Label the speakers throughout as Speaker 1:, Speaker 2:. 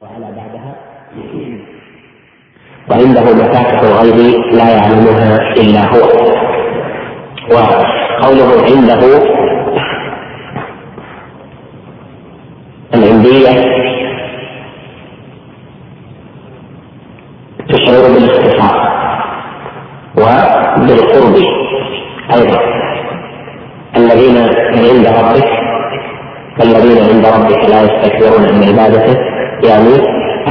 Speaker 1: وعلى بعدها وعنده مفاتح الغيب لا يعلمها إلا هو. وقوله عنده العندية تشعر بالاختصاص وبالقرب أيضا. الذين عند ربك الذين عند ربك لا يستكبرون عن عبادته يعني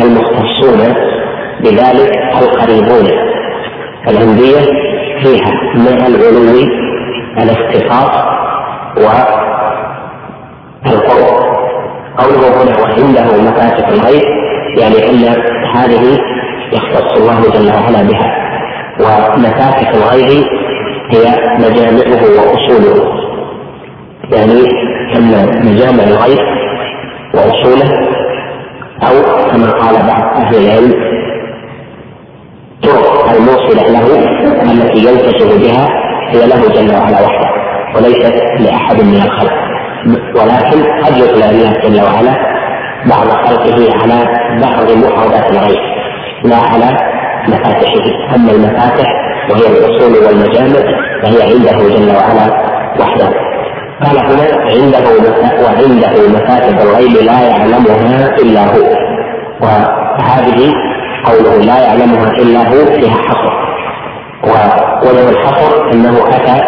Speaker 1: المختصون بذلك القريبون. العندية فيها مع العلو الاختصاص والقرب قوله هنا وعنده مفاتح الغيب يعني أن هذه يختص الله جل وعلا بها. ومفاتح الغيب هي مجامعه وأصوله. يعني أن مجامع الغيب وأصوله أو كما قال بعض أهل العلم طرق الموصلة له التي يلتزم بها هي له جل وعلا وحده وليست لأحد من الخلق. ولكن قد يطلع الله جل وعلا بعض خلقه على بعض محاضات الغيب لا على مفاتحه. أما المفاتح وهي الأصول والمجامع فهي عنده جل وعلا وحده. قال هنا عنده وعنده مفاتح الغيب لا يعلمها إلا هو. وهذه قوله لا يعلمها إلا هو فيها حصر. ووجه الحصر أنه أتى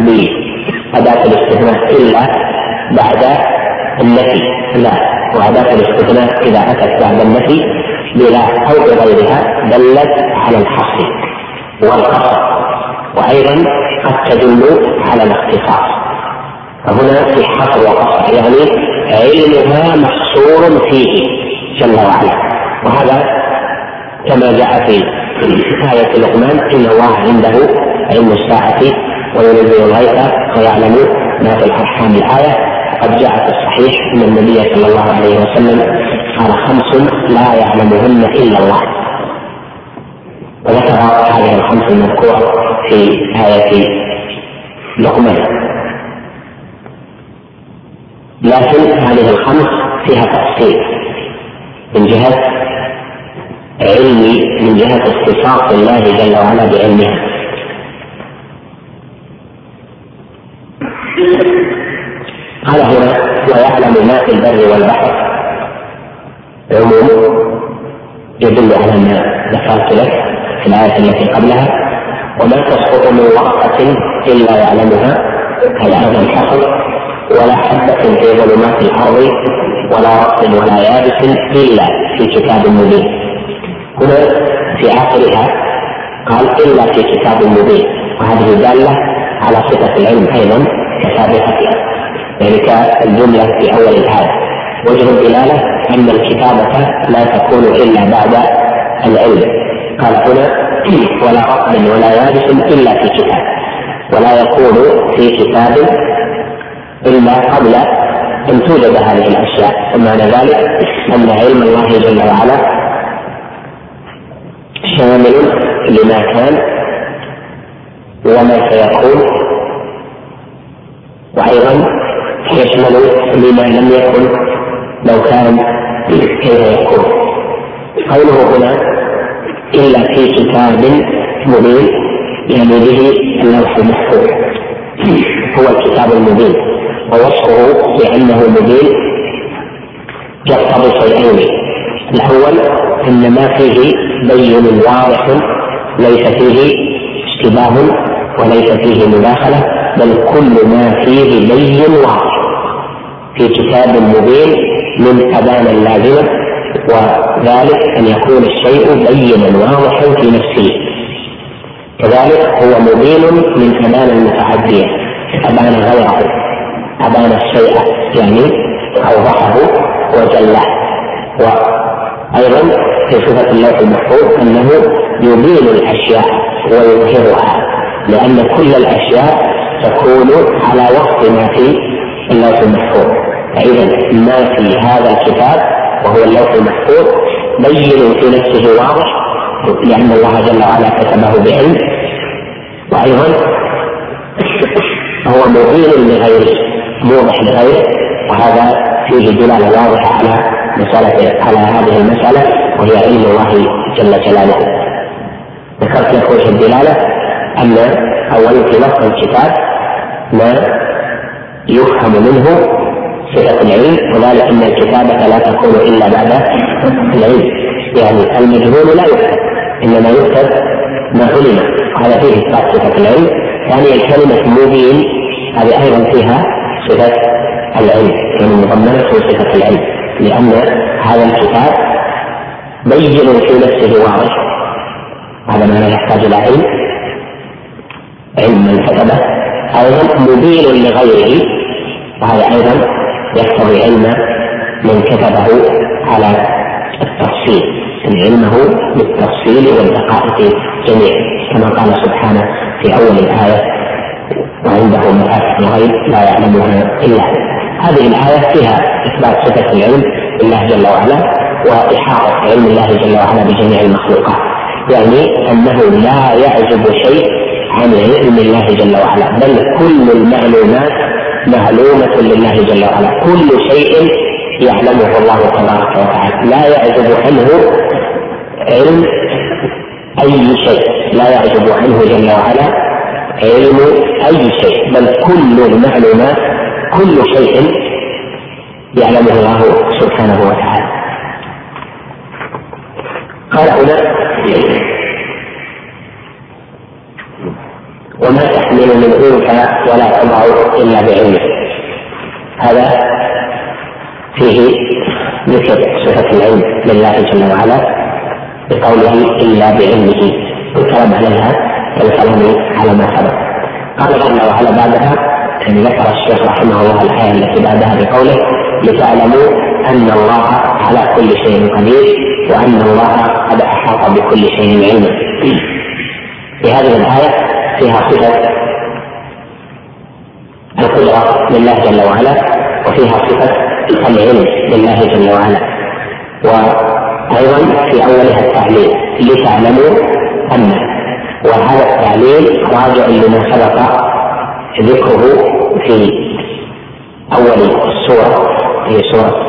Speaker 1: بأداة الاستثناء إلا بعد النفي. لا وأداة الاستثناء إذا أتت بعد النفي بلا أو بغيرها دلت على الحصر والقصر. وأيضا قد تدل على الاختصاص. فهنا في حصر وقصر يعني علمها محصور فيه جل وعلا. وهذا كما جاء في آية لقمان إن الله عنده علم الساعة وينزل الغيث ويعلم ما في الأرحام. الآية قد جاء في الصحيح أن النبي صلى الله عليه وسلم قال خمس لا يعلمهن إلا الله. وذكر هذه الخمس المذكورة في آية لقمان. لكن هذه الخمس فيها تفصيل. من جهة علمي من جهة اختصاص الله جل وعلا بعلمها قال هنا ويعلم ما في البر والبحر. عموم يدل على ما ذكرت لك في الآية التي قبلها. وما تسقط من ورقة إلا يعلمها هذا الحصر. ولا حبة في ظلمات الأرض ولا رطب ولا يابس إلا في كتاب مبين. هنا في آخرها قال إلا في كتاب مبين. وهذه دالة على صفة العلم أيضا كسابقتها يعني كالجملة في أول الآية. وجه الدلالة أن الكتابة لا تكون إلا بعد العلم. قال هنا ولا رطب ولا يابس إلا في كتاب. ولا يكون في كتاب إلا قبل أن توجد هذه الأشياء. ومعنى ذلك أن علم الله جل وعلا شامل لما كان وما سيكون وأيضا يشمل لما لم يكن لو كان كيف يكون. قوله هنا إلا في كتاب مبين يعني به اللوح المحفوظ. هو الكتاب المبين. ووصفه بأنه مبين يقتضي شيئين. الأول أن ما فيه بين واضح ليس فيه اشتباه وليس فيه مداخلة بل كل ما فيه بين واضح. في كتاب مبين من أبانا اللازمة وذلك أن يكون الشيء بينا واضحا في نفسه. كذلك هو مبين من أبان المتعدية أبان غيره. أبان الشيء يعني أوضحه وجله وأيضا في صفة اللوح المحفوظ أنه يبين الأشياء ويظهرها لأن كل الأشياء تكون على وفق ما في اللوح المحفوظ. فإذا ما في هذا الكتاب وهو اللوح المحفوظ بين في نفسه واضح لأن الله جل وعلا كتبه بعلم. وأيضا هو مبين لغيره. موضح لغيره وهذا فيه دلالة واضحة على مسألة على هذه المسألة وهي علم الله جل جلاله. ذكرت لك وجه الدلالة أن أولا في نص الكتاب ما يفهم منه صفة العلم وذلك أن الكتابة لا تكون إلا بعد العلم. يعني المجهول لا يكتب إنما يكتب ما علم. وهذا فيه إثبات صفة العلم. ثانيا يعني كلمة مبين هذه أيضا فيها صفة العلم يعني مضمنة صفة العلم لأن هذا الكتاب بين في نفسه واضح هذا ما يحتاج إلى علم علم من كتبه أيضا مبين لغيره وهذا أيضا يقتضي علم من كتبه على التفصيل يعني علمه بالتفصيل والدقائق جميعا كما قال سبحانه في أول الآية وعنده مفاتح الغيب لا يعلمها هو هذه الآية فيها إثبات صفة العلم لله جل وعلا وإحاطة علم الله جل وعلا بجميع المخلوقات. يعني أنه لا يعزب شيء عن علم الله جل وعلا بل كل المعلومات معلومة لله جل وعلا. كل شيء يعلمه الله تبارك وتعالى. لا يعزب عنه علم أي شيء. لا يعزب عنه جل وعلا علم أي شيء بل كل المعلومات كل شيء يعلمه الله سبحانه وتعالى. قال هنا وما تحمل من أنثى ولا تضع إلا بعلمه هذا فيه ذكر صفة العلم لله جل وعلا بقوله إلا بعلمه. والكلام عليها. والكلام على ما سبق قال جل وعلا بعدها يعني ذكر الشيخ رحمه الله الآية التي بعدها بقوله لتعلموا أن الله على كل شيء قدير وأن الله قد أحاط بكل شيء علما. في هذه الآية فيها صفة القدرة لله جل وعلا وفيها صفة العلم لله جل وعلا وأيضا في أولها التعليل لتعلموا أن وهذا التعليل راجع لما سبق ذكره في أول السورة في سورة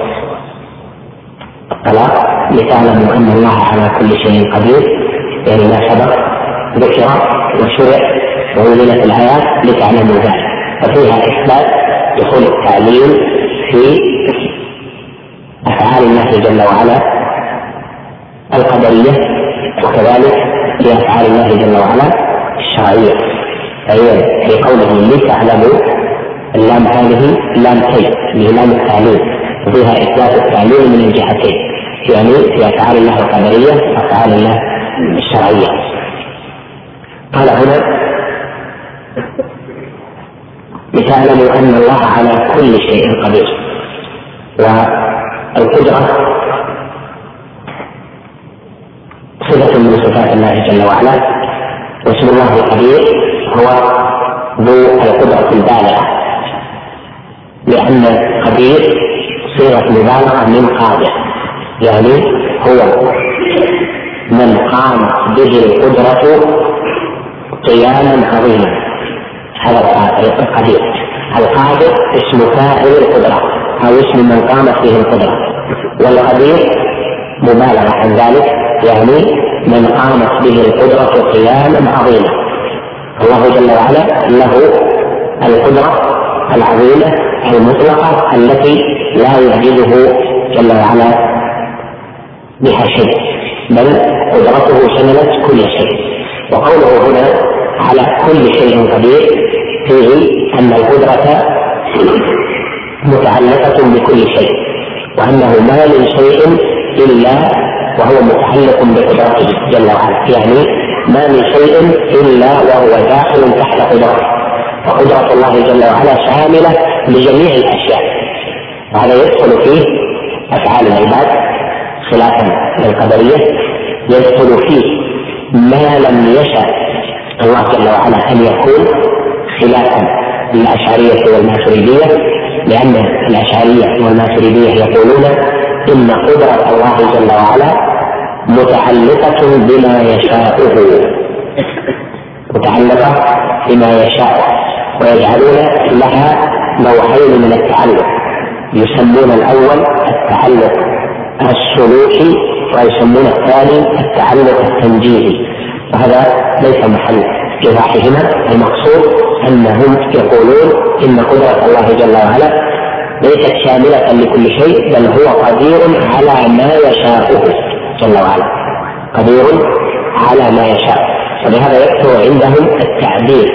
Speaker 1: الطلاق لتعلموا أن الله على كل شيء قدير يعني ما سبق ذكر وشرع وأنزلت الآيات لتعلموا ذلك. وفيها إثبات دخول التعليم في أفعال الله جل وعلا القدرية وكذلك في أفعال الله جل وعلا الشرعية فهي في قوله لتعلموا اللام هذه لام كي اللي لام التعليم وفيها إثبات التعليم من الجهتين يعني في أفعال الله القدرية وأفعال الله الشرعية. قال هنا لتعلموا أن الله على كل شيء قدير. والقدرة صفه من صفات الله جل وعلا. واسم الله القدير هو ذو القدرة البالغة لأن قدير صيغة مبالغة من قادر يعني هو من قام به القدرة قياما عظيما. هذا القدير. القادر اسم فاعل القدرة أو اسم من قامت به القدرة. والقدير مبالغة عن ذلك يعني من قامت به القدرة قياما عظيما الله جل وعلا له القدرة العظيمة المطلقة التي لا يعجزه جل وعلا بها شيء بل قدرته شملت كل شيء. وقوله هنا على كل شيء قدير فيه أن القدرة متعلقة بكل شيء وأنه ما من شيء إلا وهو متعلق بقدرته جل وعلا يعني ما من شيء إلا وهو داخل تحت قدرته وقدرة الله جل وعلا شاملة لجميع الأشياء. وهذا يدخل فيه أفعال العباد خلافا للقدرية يدخل فيه ما لم يشأ الله جل وعلا أن يكون خلافا للأشعرية والماتريدية لأن الأشعرية والماتريدية يقولون إن قدرة الله جل وعلا متعلقة بما يشاءه متعلقة بما يشاء. ويجعلون لها نوعين من التعلق. يسمون الأول التعلق السلوكي ويسمونه الثاني التعلق التنجيزي وهذا ليس محل إيضاحهما المقصود أنهم يقولون إن قدرة الله جل وعلا ليست شاملة لكل شيء بل هو قدير على ما يشاء جل وعلا. قدير على ما يشاء. فلهذا يكثر عندهم التعبير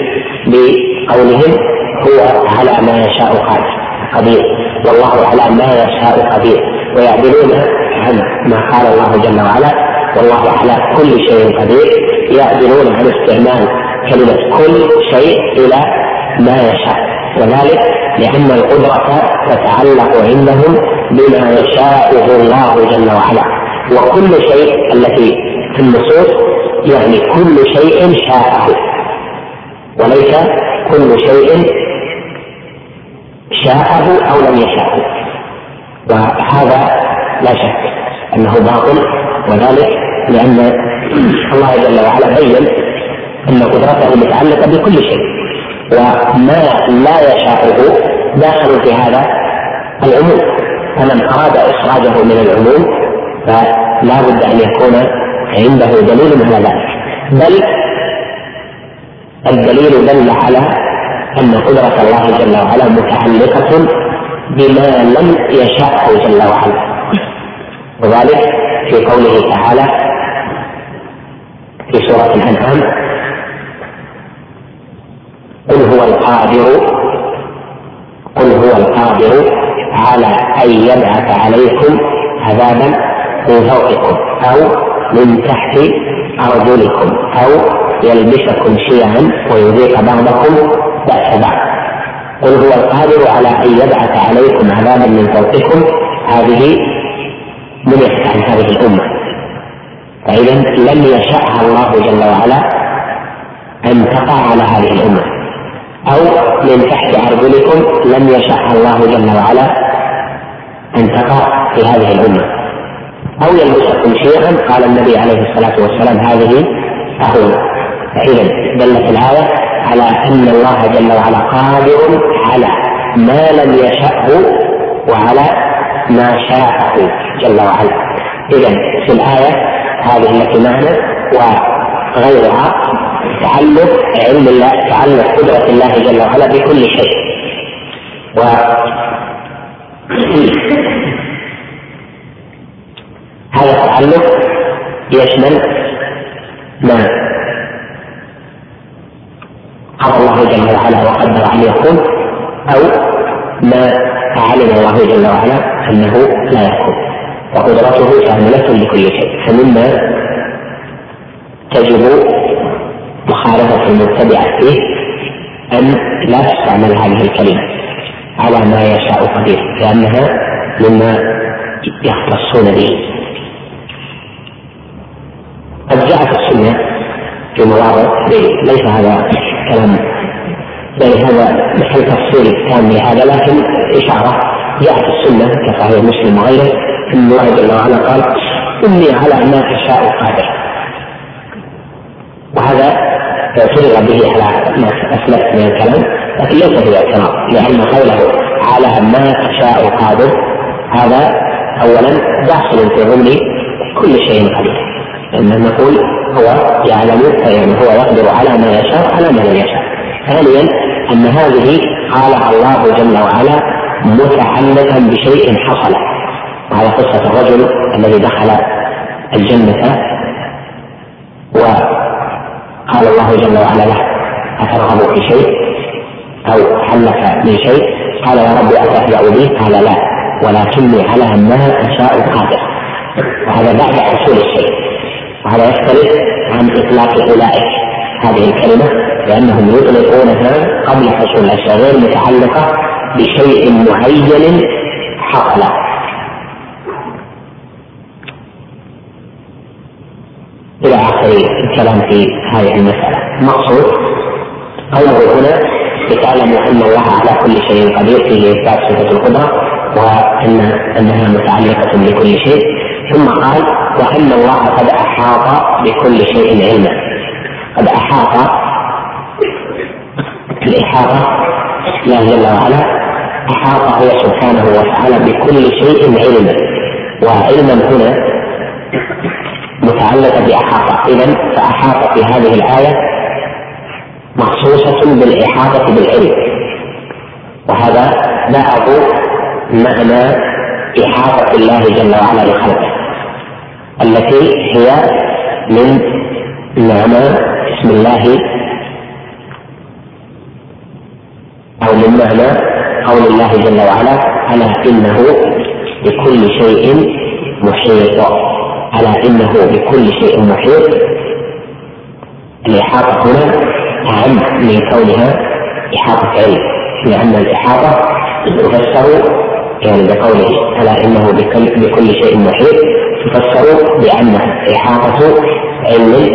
Speaker 1: بقولهم هو على ما يشاء قادر قدير. والله على ما يشاء قدير. ويعدلون عن ما قال الله جل وعلا والله على كل شيء قدير. يعدلون عن استعمال كلمة كل شيء إلى ما يشاء. وذلك لأن القدرة تتعلق عندهم بما يشاءه الله جل وعلا. وكل شيء التي في النصوص يعني كل شيء شاءه. وليس كل شيء شاءه أو لم يشاءه. وهذا لا شك أنه باطل وذلك لأن الله جل وعلا بين أن قدرته متعلقة بكل شيء. وما لا يشاءه داخل في هذا العموم. فمن أراد إخراجه من العموم فلا بد أن يكون عنده دليل على ذلك. بل الدليل دل على أن قدرة الله جل وعلا متعلقة بما لم يشاءه جل وعلا. وذلك في قوله تعالى في سورة الأنعام قل هو القادر قل هو القادر على أن يبعث عليكم عذابا من فوقكم أو من تحت أرجلكم أو يلبسكم شيعا ويذيق بعضكم بأس بعض. قل هو القادر على أن يبعث عليكم عذابا من فوقكم. هذه منعت عن هذه الأمة. فإذا لم يشأها الله جل وعلا أن تقع على هذه الأمة. أو من تحت أرجلكم لم يشأها الله جل وعلا أن تقع في هذه الأمة. أو يلبسكم شيئا قال النبي عليه الصلاة والسلام هذه أهون فإذا دلت الآية على أن الله جل وعلا قادر على ما لم يشأه وعلى ما شاءه جل وعلا. إذا في الآية هذه التي معنا وغيرها تعلق علم الله تعلق قدرة الله جل وعلا بكل شيء. و هذا التعلق يشمل ما قضى الله جل وعلا وقدر أن يكون أو ما علم الله جل وعلا أنه لا يكون وقدرته شاملة لكل شيء. فمما تجب مخالفة المبتدعه فيه أن لا تستعمل هذه الكلمة على ما يشاء قدير لأنها مما يختصون به. قد جاءت السنة في مواضع ليس هذا كلام يعني هذا محل تفصيل تام لهذا لكن إشارة جاءت السنة كصحيح مسلم وغيره أن الله جل وعلا قال اني على ما أشاء قادر. وهذا فرغ به على ما اسلفت من الكلام لكن ليس هو اعتراض لأن قوله على ما اشاء قادر هذا اولا داخل في ضمن كل شيء قدير. ان نقول هو يعلم يعني هو يقدر على ما يشاء على ما لم يشاء. ثانيا أن هذه قالها الله جل وعلا متعلقا بشيء حصل. وهذا قصة الرجل الذي دخل الجنة وقال الله جل وعلا له أترغب في شيء أو حلك من شيء؟ قال يا رب أتهزأ به قال لا ولكني على ما أشاء قادر. وهذا بعد حصول الشيء. وهذا يختلف عن إطلاق أولئك. هذه الكلمة لأنهم يطلقونها قبل حصول الأشياء غير متعلقة بشيء معين حصل. إلى آخر الكلام في هذه المسألة. المقصود قوله هنا لتعلموا أن الله على كل شيء قدير فيه اثبات صفة القدرة وأن أنها متعلقة بكل شيء. ثم قال وأن الله قد أحاط بكل شيء علما. قد أحاط الإحاطة الله جل وعلا احاط هو سبحانه وتعالى بكل شيء علما. وعلما هنا متعلقة بأحاطة. إذا فأحاطة في هذه الآية مخصوصة بالإحاطة بالعلم. وهذا بعض معنى إحاطة الله جل وعلا لخلقه التي هي من معنى اسم الله أو من معنى قول الله جل وعلا ألا إنه بكل شيء محيط. ألا إنه بكل شيء محيط. الإحاطة هنا أعم من كونها إحاطة علم لأن الإحاطة تفسر يعني بقوله ألا إنه بكل, بكل شيء محيط تفسر بأنها إحاطة علم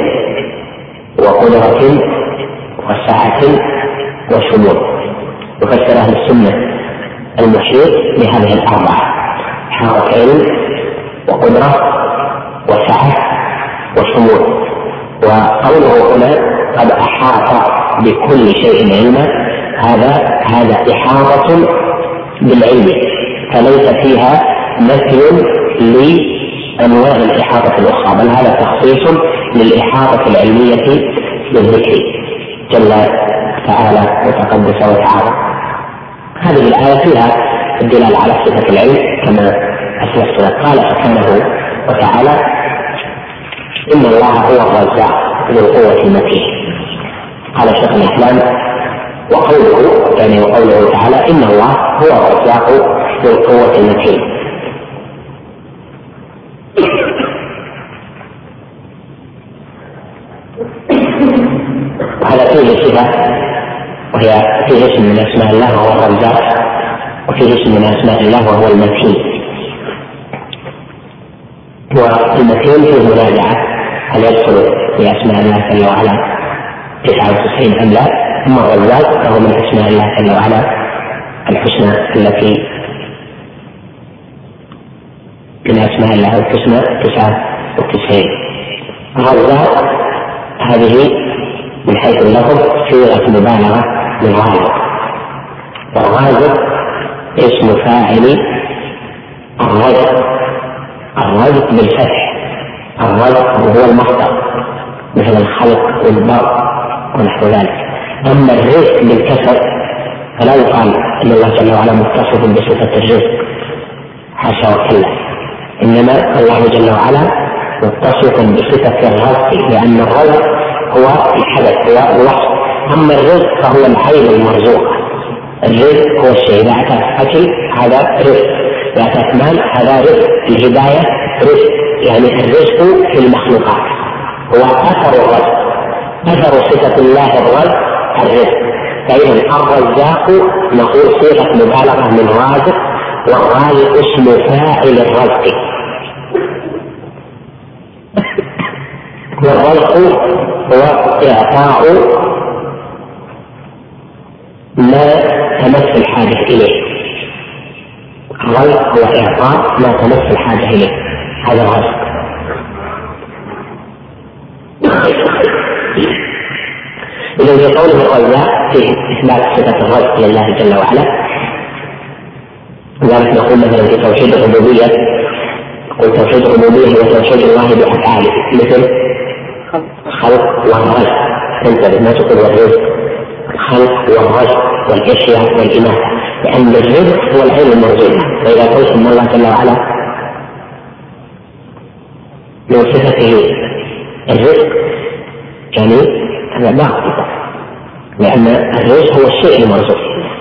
Speaker 1: وقدرة وسعة وشمول. يفسر أهل السنة المحيط بهذه الأربعة إحاطة علم وقدرة وسعة وشمول وقوله هنا قد أحاط بكل شيء علما. هذا هذا إحاطة بالعلم. فليس فيها نفي لأنواع الإحاطة الأخرى بل هذا تخصيص للإحاطة العلمية بالذكر. جل تعالى وتقدس وتعالى. هذه الآية فيها الدلالة على صفة العلم كما أسلفت قال سبحانه وتعالى إن الله هو الرزاق ذو القوة المتين. قال شيخ الإسلام وقوله يعني وقوله تعالى إن الله هو الرزاق ذو القوة المتين. وهذا فيه صفة وهي فيه اسم من أسماء الله وهو الرزاق وفيه اسم من أسماء الله وهو المتين. والمتين فيه منازعة هل يدخل في أسماء الله جل وعلا. 99 ام لا اما الرزاق فهو من أسماء الله جل وعلا. الحسنى التي من أسماء الله الحسنى 99 الرزاق هذه من حيث اللفظ صيغة مبالغة للغالب والغالب اسم فاعل الرزق الرزق بالفتح. الرزق هو المصدر. مثل الخلق والبر ونحو ذلك. أما الرزق بالكسر فلا يقال إن الله جل وعلا متصف بصفة الرزق. حاشا وكلا. إنما الله جل وعلا متصف بصفة الرزق لأن الرزق هو الحدث هو الوصف. أما الرزق فهو العين المرزوقة. الرزق هو الشيء. إذا اتاك اكل هذا رزق. مال هذا رزق الهدايه رزق يعني الرزق في المخلوقات. هو أثر الرزق. أثر صفة الله الرزق الرزق. فإذا الرزاق نقول صيغه مبالغة من رازق والرازق اسم فاعل الرزق. والرزق هو إعطاء ما تمس الحاجة إليه. الرزق هو إعطاء ما تمس الحاجة إليه. هذا الرزق إذا في قوله الرزاق فيه إثبات صفة الرزق لله جل وعلا. لذلك نقول مثلا في توحيد الربوبية نقول توحيد الربوبية هو توحيد الله بأفعاله. مثل خلق والرزق انتبه ما تقول الرزق الخلق والرزق والإشياء والاماته لأن الرزق هو العين فإذا قلت ان الله جل وعلا من صفته الرزق يعني هذا باطل لأن الرزق هو الشيء المرزوق.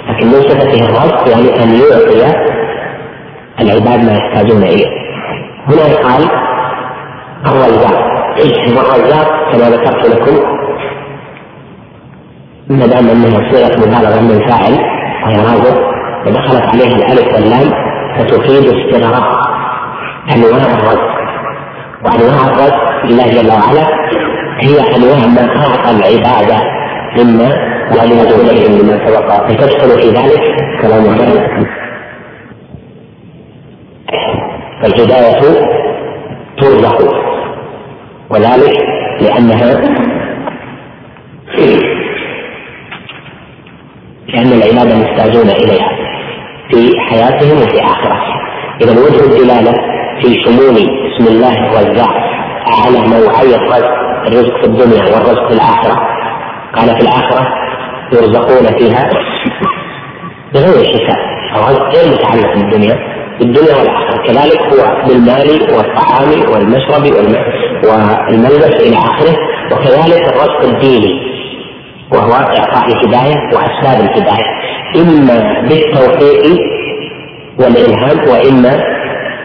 Speaker 1: لكن من صفته الرزق يعني أن يعطي العباد ما يحتاجون إليه. هنا قال الرزاق. والرزاق كما ذكرت لكم ما دام انها صيغه مبالغة من فاعل. رازق ودخلت عليه الألف واللام فتفيد استغراق انواع الرزق وانواع الرزق لله جل وعلا هي انواع ما اعطى العباده مما ولم اليهم مما سبق. فتدخل في ذلك كلام الله. فالهداية ترزق. وذلك لأنها لأن العباد محتاجون إليها في حياتهم وفي آخرتهم. إذا وجه الدلالة في شمول اسم الله الرزاق على نوعي الرزق الرزق في الدنيا والرزق في الآخرة. قال في الآخرة يرزقون فيها بغير حساب. الرزق غير متعلق بالدنيا بالدنيا والآخرة. كذلك هو بالمال والطعام والمشرب والملبس إلى آخره وكذلك الرزق الديني. وهو إعطاء الهداية وأسباب الهداية. إما بالتوفيق والإلهام وإما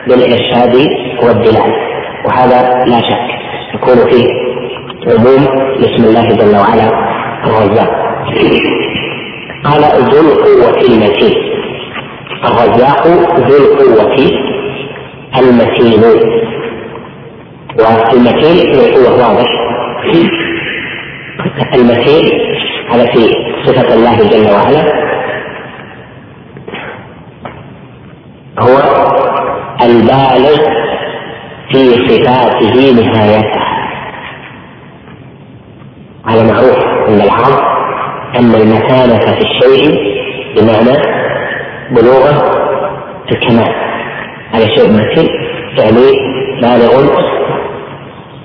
Speaker 1: بالإرشاد والدلال. وهذا لا شك يكون فيه عموم بسم الله جل وعلا الرزاق. قال ذو القوة المتين. الرزاق ذو القوة المتين. والمتين هو واضح المتين هذا في صفة الله جل وعلا. هو البالغ في صفاته نهايتها هذا معروف عند العرب. أن المكانة في الشيء بمعنى بلوغة الكمال. هذا شيء متين يعني بالغ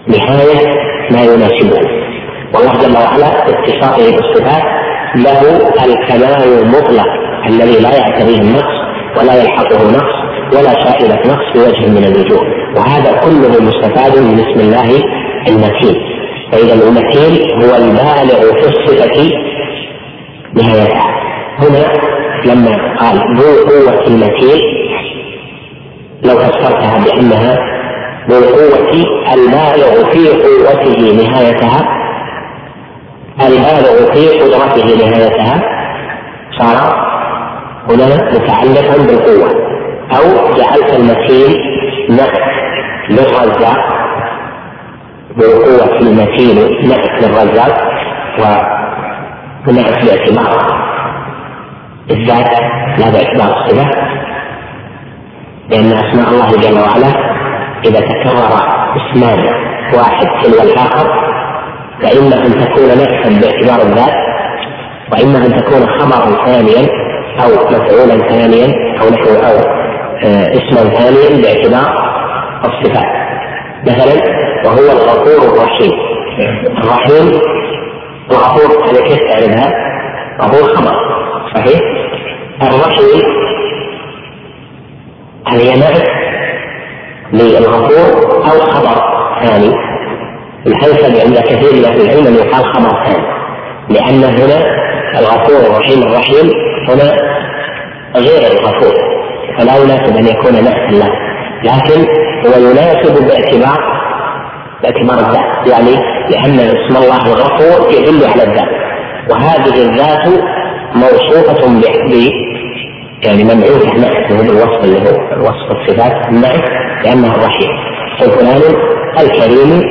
Speaker 1: نهاية ما يناسبه. والله جل وعلا باتصافه بالصفات له الكمال المطلق الذي لا يعتريه النقص ولا يلحقه نقص ولا شائبة نقص بوجه من الوجوه. وهذا كله مستفاد من اسم الله المتين فإذا المتين هو البالغ في الصفة نهايتها هنا لما قال ذو قوة المتين لو فسرتها بأنها ذو القوة البالغ في قوته نهايتها البالغ في قدرته نهايتها صار هنا متعلقا بالقوة. أو جعلت المتين نفس للرزاق بالقوة المتين نفس للرزاق ونعت باعتبار. الذات لا باعتبار الصفة لأن أسماء الله جل وعلا إذا تكرر اسمان واحد تلو الآخر فإما أن تكون نفسا باعتبار الذات وإما أن تكون خبرا ثانيا أو مفعولا ثانيا أو نحو أو آه، اسما ثانيا باعتبار الصفات مثلا وهو الغفور الرحيم الرحيم الغفور هذا كيف تعرفها؟ غفور خبر صحيح؟ الرحيم هل نعت للغفور أو خبر ثاني الحنسب عند كثير من أهل العلم ان يقال خبر ثاني لأن هنا الغفور الرحيم الرحيم هنا غير الغفور. فلا يناسب أن يكون نفسا له لكن هو يناسب باعتبار باعتبار الذات. يعني لأن اسم الله الغفور يدل على الذات. وهذه الذات موصوفة ب يعني ممعوثة نعت هو الوصف اللي هو وصف الصفات. النعت لأنه الرحيم. فلان الكريم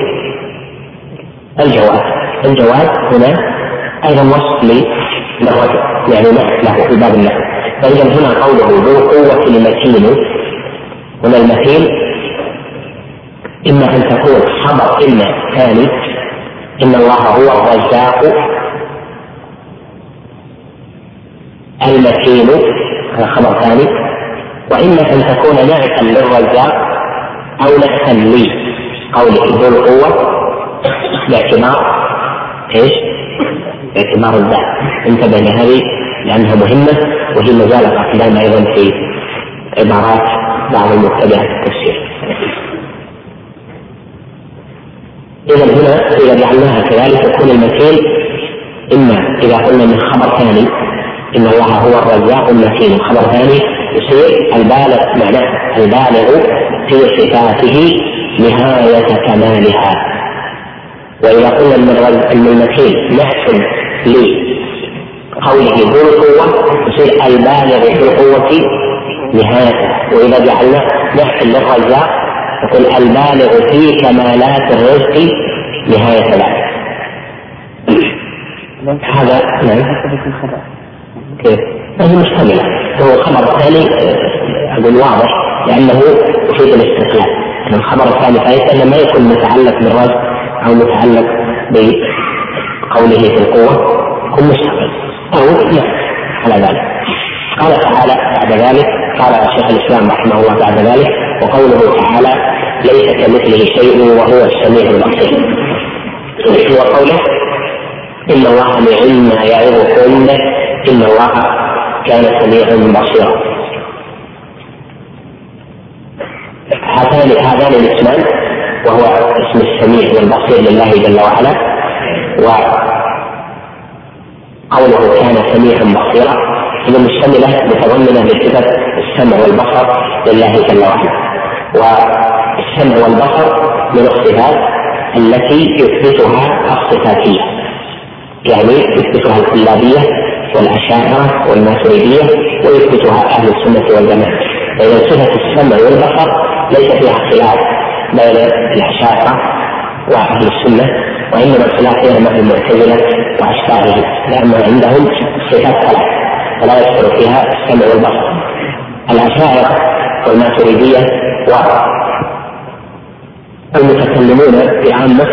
Speaker 1: الجواد الجواد هنا أيضا وصف للرجل يعني له في باب النحو. فإذا هنا قوله ذو قوة المتين. هنا المتين إما أن تكون خبر إما ثاني. إن الله هو الرزاق المتين. هذا خبر ثاني. وإما أن تكون نعتا للرزاق أو نعتا لي قوله ذو القوة باعتبار إيش؟ باعتبار الذات انتبه لهذه لأنها مهمة وهي ما زالت اقدام أيضا في عبارات بعض المبتدعه في التفسير. إذا هنا إذا جعلناها كذلك يكون المكين إما إذا قلنا من خبر ثاني إن الله هو الرزاق المتين خبر ثاني يصير البالغ معناه البالغ في صفاته نهاية كمالها واذا قلنا ان المكين نفس لقوله ذو القوة يصير البالغ في القوة نهايته. وإذا جعلناه نفس للرزاق يقول البالغ في كمالات الرزق نهايه ذلك هذا نعم. كيف؟ هذه مشتملة هو خبر الثاني أقول واضح لأنه يفيد الاستقلال. الخبر الثاني فإنه ما يكون متعلق بالرزق أو متعلق بقوله في القوة يكون مستقل أو لا على ذلك. قال تعالى بعد ذلك قال شيخ الإسلام رحمه الله بعد ذلك وقوله تعالى ليس كمثله شيء وهو السميع البصير وقوله إن الله نعم ما يعظكم به إن الله كان سميعا بصيرا هاتان هذان الاسمان وهو اسم السميع والبصير لله جل وعلا. وقوله كان سميعا بصيرا هي مشتملة متضمنة لصفة السمع والبصر لله جل وعلا. والسمع والبصر من الصفات التي يثبتها الصفاتية يعني يثبتها الكلابية والأشاعرة والماتريدية ويثبتها أهل السنة والجماعة. فإذا صفة السمع والبصر ليس فيها خلاف بين الأشاعرة وأهل السنة وإنما الخلاف مع المعتزلة وأشباههم لأن عندهم صفات ثلاث فلا يدخل فيها السمع والبصر. الأشاعرة والماتريدية والمتكلمون بعامة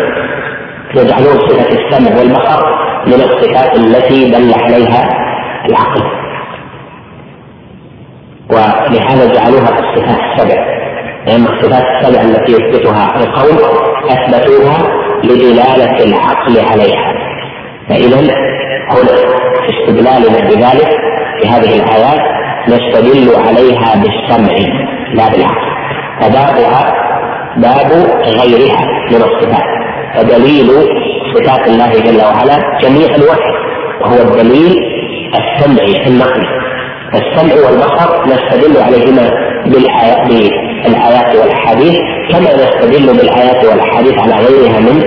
Speaker 1: يجعلون صفة السمع والبصر من الصفات التي دل عليها العقل. ولهذا جعلوها الصفات السبع. لأن الصفات السبع التي يثبتها القول أثبتوها لدلالة العقل عليها. فإذا هنا استدلالنا بذلك في هذه الآيات نستدل عليها بالسمع لا بالعقل. فبابها باب غيرها من الصفات. فدليل صفات الله جل وعلا جميعا واحد وهو الدليل السمعي النقلي. فالسمع والبصر نستدل عليهما بالآيات والأحاديث كما نستدل بالآيات والأحاديث على غيرها من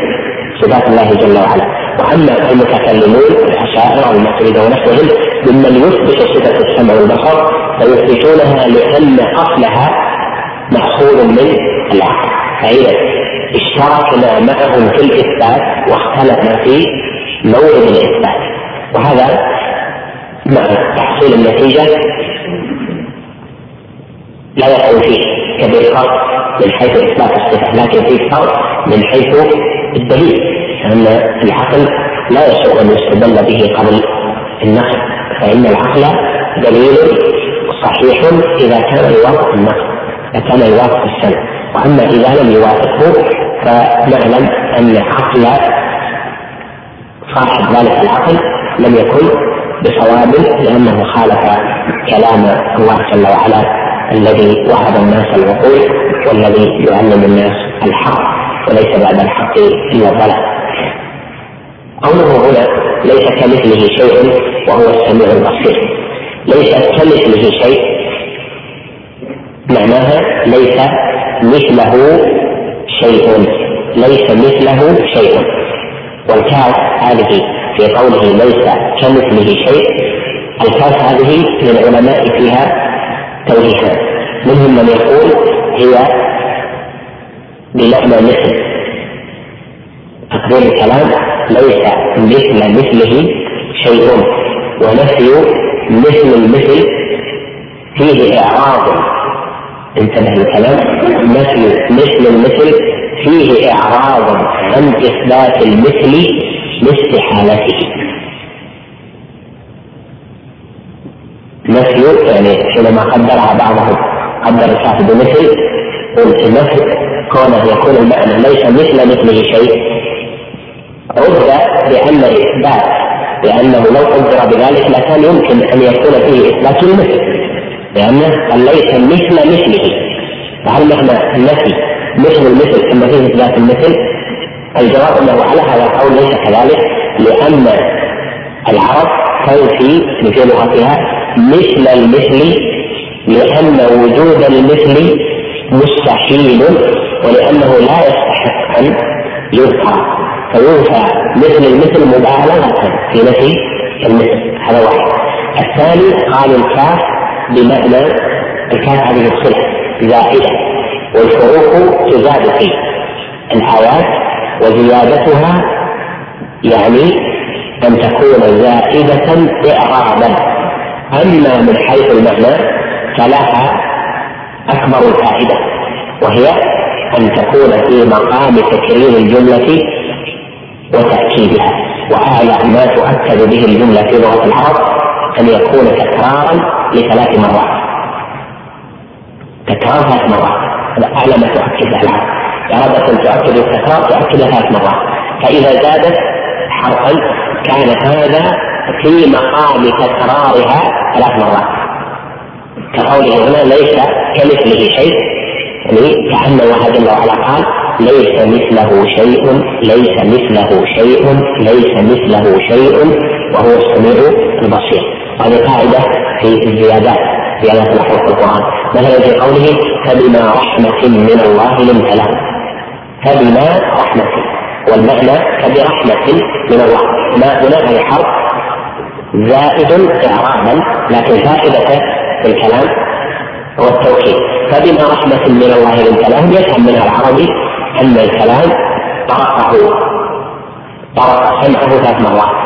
Speaker 1: صفات الله جل وعلا. وأما المتكلمون الاشاعره والماتريدة ونحوهم ممن يثبت صفة السمع والبصر فيثبتونها لأن أصلها مأخوذ من العقل. فإذا اشتركنا معهم في الإثبات واختلفنا في مورد الإثبات. وهذا مع تحصيل النتيجة لا يكون فيه. كبير فرق من حيث إثبات الصفة لكن فيه فرق من حيث الدليل لأن العقل لا يسوغ أن يستدل به قبل النقل فإن العقل دليل صحيح إذا كان يوافق النقل كان يوافق السمع وأما إذا لم يوافقه فنعلم أن عقل صاحب ذلك العقل لم يكن بصواب لأنه خالف كلام الله جل وعلا. الذي وهب الناس العقول والذي يعلم الناس الحق وليس بعد الحق إلا الضلال. قوله هنا ليس كمثله شيء وهو السميع البصير. ليس كمثله شيء معناها ليس مثله شيء ليس مثله شيء والكاف هذه في قوله ليس كمثله شيء الكاف هذه للعلماء فيها توجيهان منهم من يقول هي بمعنى مثل تقدير الكلام ليس مثل مثله شيء ونفي مثل المثل فيه إعراض. انتبه الكلام نفي مثل المثل فيه إعراض عن إثبات المثل لاستحالته. نفي يعني حينما قدرها بعضهم قدر الكافر بمثل النفي كونه يكون المعنى ليس مثل مثله شيء. رد بأن إثبات لأنه لو قدر بذلك لكان يمكن أن يكون فيه إثبات المثل لأنه ليس مثل مثله. فهل معنى النفي مثل المثل ثم فيه إثبات المثل؟ الجواب أنه على هذا القول ليس كذلك لأن العرب تنفي في لغتها مثل المثل لأن وجود المثل مستحيل ولأنه لا يستحق أن يذكر فينفى مثل المثل مبالغة في نفي المثل. هذا واحد. الثاني قال الكاف بمعنى الكاف هذه الصلة زائدة. والفروق تزاد في الآيات وزيادتها يعني أن تكون زائدة إعرابا. أما من حيث المعنى فلها أكبر الفائدة وهي أن تكون في مقام تكرير الجملة وتأكيدها وأعلى ما تؤكد به الجملة في لغة العرب أن يكون تكرارا لثلاث مرات. تكرار ثلاث مرات هذا أعلى ما تؤكد ارادت أن تؤكد التكرار تؤكدها ثلاث مرات. فإذا زادت حرفا كان هذا في مقام تكرارها ثلاث مرات. كقوله هنا ليس كمثله شيء يعني كأن الله جل وعلا قال ليس مثله شيء ليس مثله شيء ليس مثله شيء وهو السميع البصير. هذه قاعدة في الزيادات زيادات في القرآن. مثلا في قوله فبما رحمة من الله لنت له فبما رحمة والمعنى فبرحمة من الله. ما هنا؟ الحرف زائد إعرابا لكن فائدته في الكلام هو التوكيد فبما رحمة من الله لنت لهم يفهم منها العربي أن الكلام طرقه طرق سمعه ثلاث مرات.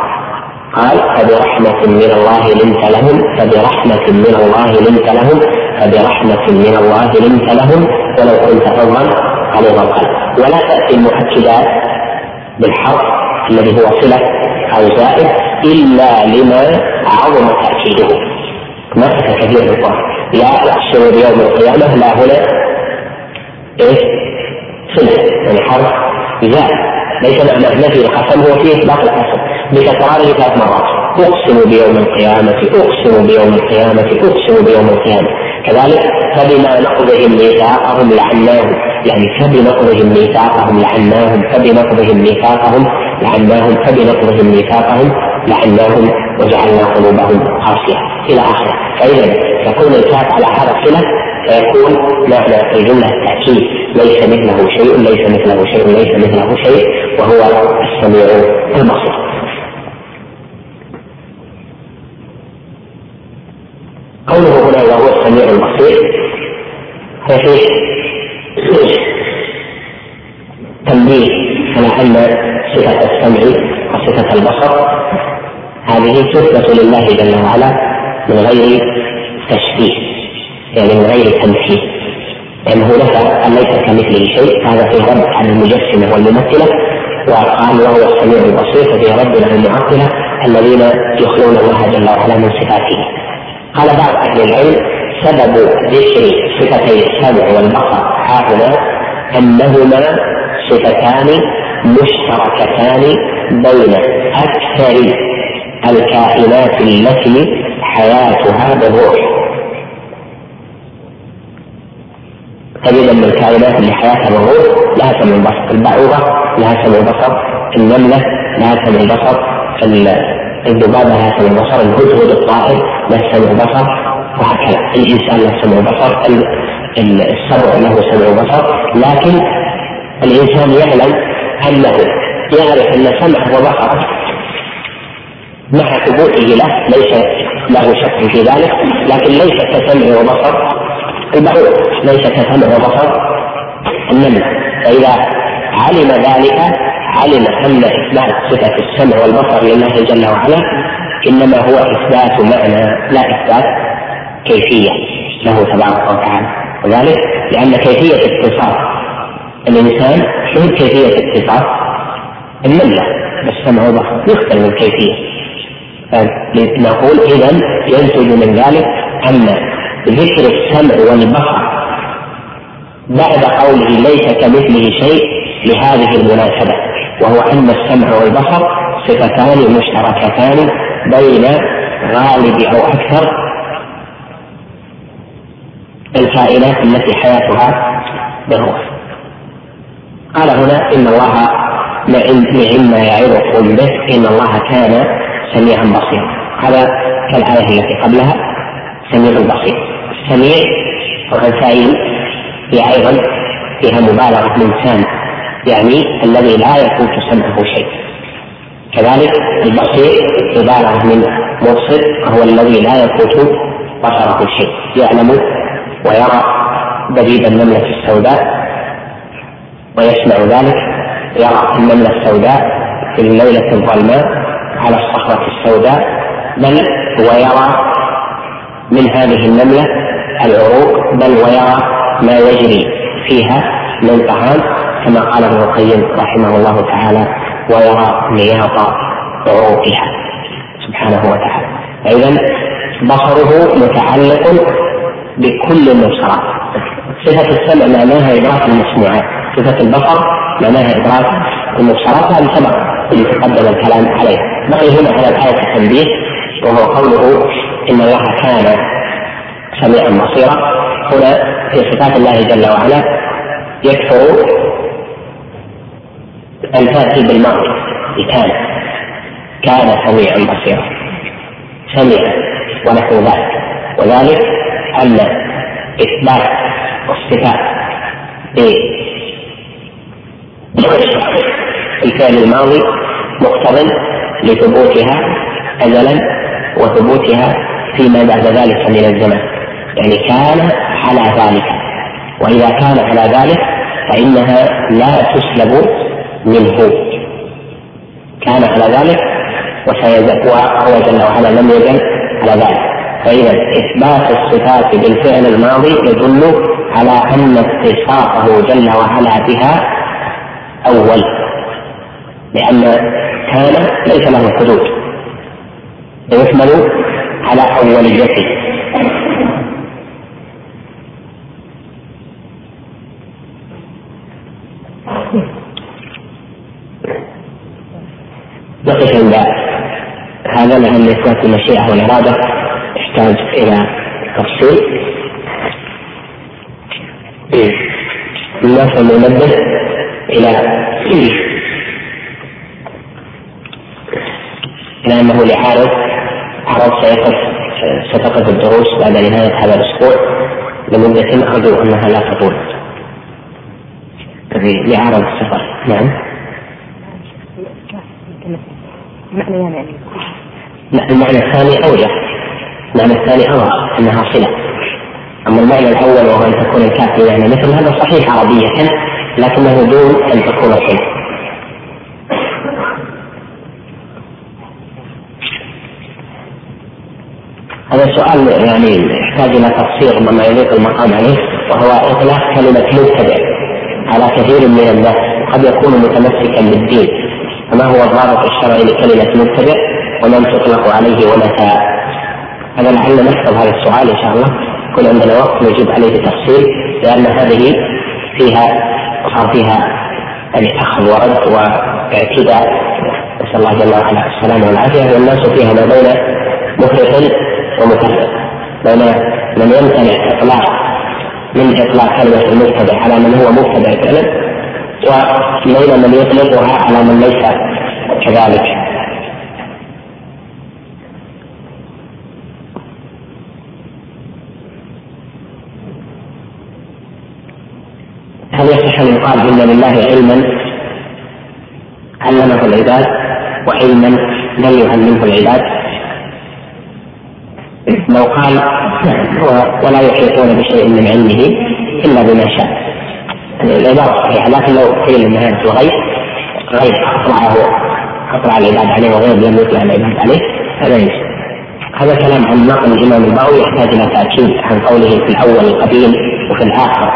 Speaker 1: قال فبرحمة من الله لنت لهم فبرحمة من الله لنت لهم فبرحمة من الله لنت لهم ولو كنت فظا غليظ القلب. ولا تأتي المؤكدات بالحرف الذي هو صلة أو زائد. إلا لما عظم تأكيده. ما كثير القرآن لا أقسم بيوم القيامة لا هنا. إيه؟ صلة يعني حرف. زائد ليس معنى نفي القسم هو فيه إطلاق القسم بتكراره ثلاث مرات. أقسم بيوم القيامة أقسم بيوم القيامة أقسم بيوم القيامة. كذلك فبما نقضهم ميثاقهم لعناهم. يعني فبنقضهم ميثاقهم لعناهم فبنقضهم ميثاقهم لعناهم فبنقضهم ميثاقهم لعناهم وجعلنا قلوبهم قاسية إلى آخره. فإذا تكون الكاف على هذا الصلة فيكون معنى الجملة التأكيد ليس مثله شيء ليس مثله شيء ليس مثله شيء وهو السميع البصير قوله هنا وهو السميع البصير ففيه تنبيه على أن صفة السمع وصفة البصر هذه تثبت لله جل وعلا من غير تشبيه يعني من غير تمثيل. لأنه نفى أن ليس كمثله شيء؟ هذا في رد عن المجسمة والممثلة وقال وهو السميع البصير ففي رد عن المعطلة الذين يخلون الله جل وعلا من صفاته. قال بعض أهل العلم سبب ذكر صفتي السمع والبصر هاهنا أنهما صفتان مشتركتان بين أكثر الكائنات التي حياتها بالروح تجد ان الكائنات اللي حياتها بالروح لها سمع البصر. البعوضة لها سمع البصر. النملة لها سمع البصر. الذبابة لها سمع البصر. الهدهد الطائر له سمع البصر. وهكذا. الإنسان له سمع البصر. السبع له سمع البصر. لكن الإنسان يعلم أنه يعرف أن سمعه وبصره. مع ثبوته له ليس له شك في ذلك لكن ليس كسمع وبصر. البعوض ليس كسمع وبصر النمل. فإذا علم ذلك علم أن إثبات صفة السمع والبصر لله جل وعلا إنما هو إثبات معنى لا إثبات كيفية له تبارك وتعالى. وذلك لأن كيفية اتصاف الإنسان شو كيفية اتصاف؟ النملة بالسمع والبصر يختلف الكيفية. نقول إذا ينتج من ذلك أن ذكر السمع والبصر بعد قوله ليس كمثله شيء لهذه المناسبة وهو أن السمع والبصر صفتان مشتركتان بين غالب أو أكثر الكائنات التي حياتها بالروح. قال هنا إن الله نعم ما يعظكم به إن الله كان سميعا بصيرا هذا كالآية التي قبلها سميع بصير. السميع والفعيل هي أيضا فيها مبالغة من سامع يعني الذي لا يفوت سمعه شيء. كذلك البصير مبالغة من مبصر وهو الذي لا يفوت بصره شيء. يعلم ويرى دبيب النملة السوداء ويسمع ذلك يرى النملة السوداء في الليلة الظلماء على الصخرة السوداء بل ويرى من هذه النملة العروق بل ويرى ما يجري فيها من طعام كما قال ابن القيم رحمه الله تعالى ويرى نياط عروقها سبحانه وتعالى. فإذا بصره متعلق بكل المبصرات. صفة السمع معناها إدراك المسموعات صفة البصر معناها إدراك المبصرات هذه سبق اللي تقدم الكلام عليها بقي هنا على الآية التنبيه وهو قوله إن الله كان سميعا بصيرا. هنا في صفات الله جل وعلا يكثر أن تأتي بالماضي كان كان سميعا بصيرا. سمع ونحو ذلك. وذلك أن إثبات الصفات بالفعل الماضي مقتض لثبوتها أزلا وثبوتها فيما بعد ذلك من الزمن. يعني كان على ذلك. وإذا كان على ذلك فإنها لا تسلب منه. كان على ذلك وسيزال وهو جل وعلا لم يزل على ذلك. فإذا إثبات الصفات بالفعل الماضي يدل على أن اتصافه جل وعلا بها أول. لأن كان ليس له حدود. ويحمل على أوليته. نقف عند هذا لأن إثبات المشيئة والإرادة يحتاج إلى تفصيل. الناس المنبه إلى إلى أنه لعارض عرض سيقف ستقف الدروس بعد نهاية هذا الأسبوع لمدة أرجو أنها لا تطول. لعارض السفر؟ نعم. يعني. لا المعنى الثاني أوجه. المعنى الثاني أوضح أنها صلة. أما المعنى الأول وهو أن تكون الكافية يعني مثل هذا صحيح عربية لكنه دون أن تكون صلة. هذا سؤال يعني يحتاج إلى تفسير مما يليق المقام عليه وهو إطلاق كلمة مبتدع على كثير من الناس قد يكون متمسكا بالدين. فما هو الضابط الشرعي لكلمة مبتدع ومن تطلق عليه ومتى هذا لعل نكتب هذا السؤال إن شاء الله. يكون عندنا وقت نجيب عليه تفصيل لأن هذه فيها صار فيها يعني أخذ ورد واعتداء نسأل الله جل وعلا السلامة والعافية. والناس فيها ما بين مفرط ومفرط بين من يمتنع اطلاق من إطلاق كلمة المبتدع على من هو مبتدع فعلا وبين من يطلقها على من ليس كذلك. هل يصح أن يقال إن لله علما علمه العباد وعلما لم يعلمه العباد؟ لو قال ولا يحيطون بشيء من علمه إلا بما شاء. العبارة صحيحة لكن لو قيل ان هذا الغيب غيب اطلعه اطلع العباد عليه وغير لم يطلع العباد عليه هذا ليس هذا كلام عن نقل الإمام البغوي يحتاج إلى تأكيد عن قوله في الأول القديم وفي الآخر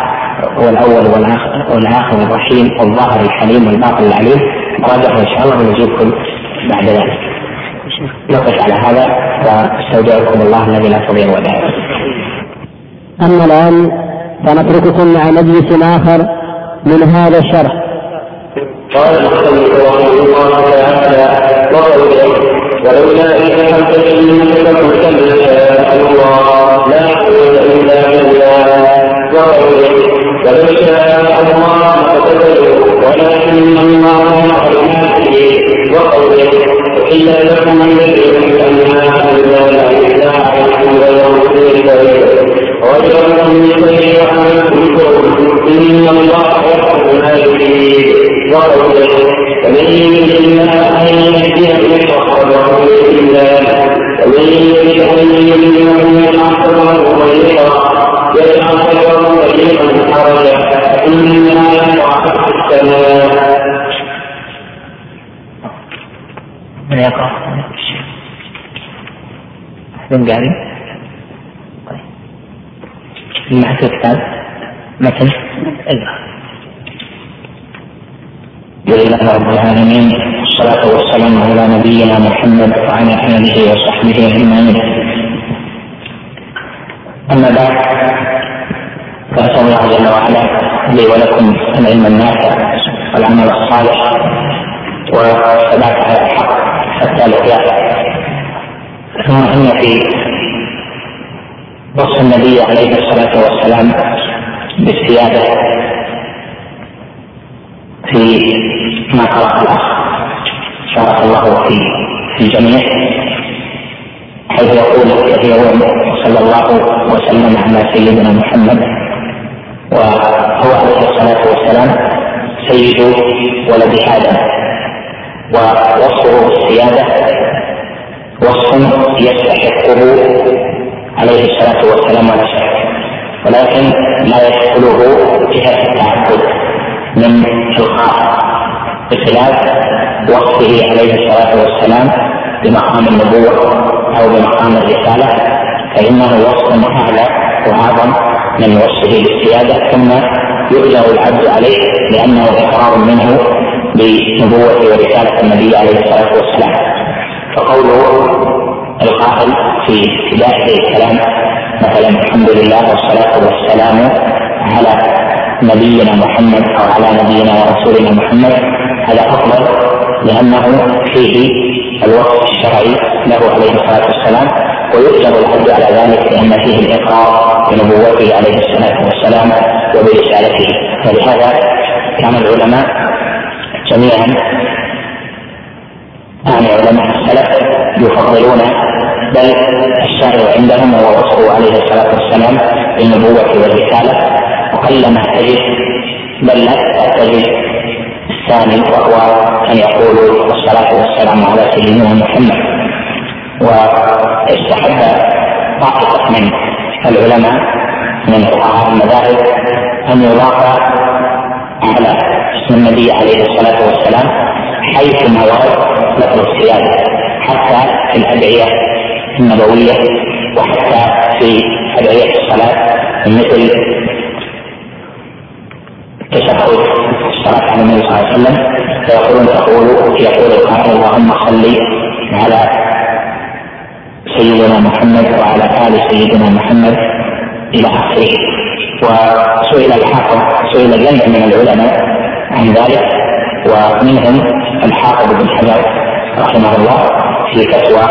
Speaker 1: هو الأول والآخر والآخر الرحيم والظاهر الحليم والباطن العليم. راجعه إن شاء الله ونجيبكم بعد ذلك. نقف على هذا واستودعكم الله الذي لا تضيع ودائعه.
Speaker 2: أما الآن فنترككم مع مجلس آخر من هذا الشرح.
Speaker 1: قال المصنف رحمه الله تعالى وقوله ولولا إذ قلت ما شاء الله لا قوة إلا بالله وقوله ولو شاء الله لقتلوا ولكن الله به وقوله إلا لكم الذي إلا إلا عليكم غير مسلم غير مسلم عنكم إن الله يحكم ما يريد وقوله فمن يريد الله أن يهديه فصدره لله ومن يريد ان يهديه صدره ضيقا يجعل صدره ضيقا حرجا انما يقع في السماء من يقرا من قاري معك كتاب متن اقرا لله رب العالمين والصلاة والسلام على نبينا محمد وعلى آله وصحبه أجمعين أما بعد
Speaker 3: واسال الله جل وعلا لي ولكم العلم النافع والعمل الصالح والثبات على الحق حتى الاحياء ثم إن في وصف النبي عليه الصلاة والسلام بالسيادة في ما قرأ الأخ شارك الله في في الجميع حيث يقول كثيرون صلى الله وسلم على سيدنا محمد وهو عليه الصلاة والسلام سيد ولد آدم ووصفه بالسيادة وصف يستحقه عليه الصلاة والسلام ولا شك ولكن لا يدخله جهه التعبد من الخاص بخلاف وصفه عليه الصلاة والسلام بمقام النبوة أو بمقام الرسالة فإنه وصف أعلى وأعظم من وصفه بالسياده ثم يؤجر العبد عليه لأنه إقرار منه بنبوة ورسالة النبي عليه الصلاة والسلام. فقوله القائل في ابتداء الكلام مثلا الحمد لله والصلاة والسلام على نبينا محمد أو على نبينا ورسولنا محمد هذا أفضل لأنه فيه الوصف الشرعي له عليه الصلاة والسلام ويؤجر العبد على ذلك لأن فيه الإقرار بنبوته عليه الصلاة والسلام وبرسالته. ولهذا كان العلماء جميعا يعني علماء السلف يفضلون بل الشارع عندهم هو عليه الصلاة والسلام بالنبوة والرسالة وقلما تجد بل لا تجد الثاني وهو أن يقولوا والصلاه والسلام على سيدنا محمد. واستحب طائفه من العلماء من فقهاء المذاهب أن يضاف على اسم النبي عليه الصلاة والسلام حيثما ورد لفظ السياده حتى في الأدعية النبوية وحتى في أدعية الصلاة مثل تشهد الصلاة على النبي صلى الله عليه وسلم فيقولون تقول يقول القائل اللهم صل على سيدنا محمد وعلى آل سيدنا محمد إلى آخره. وسئل الحافظ سئل جمع من العلماء عن ذلك ومنهم الحافظ بن حجر رحمه الله في فتوى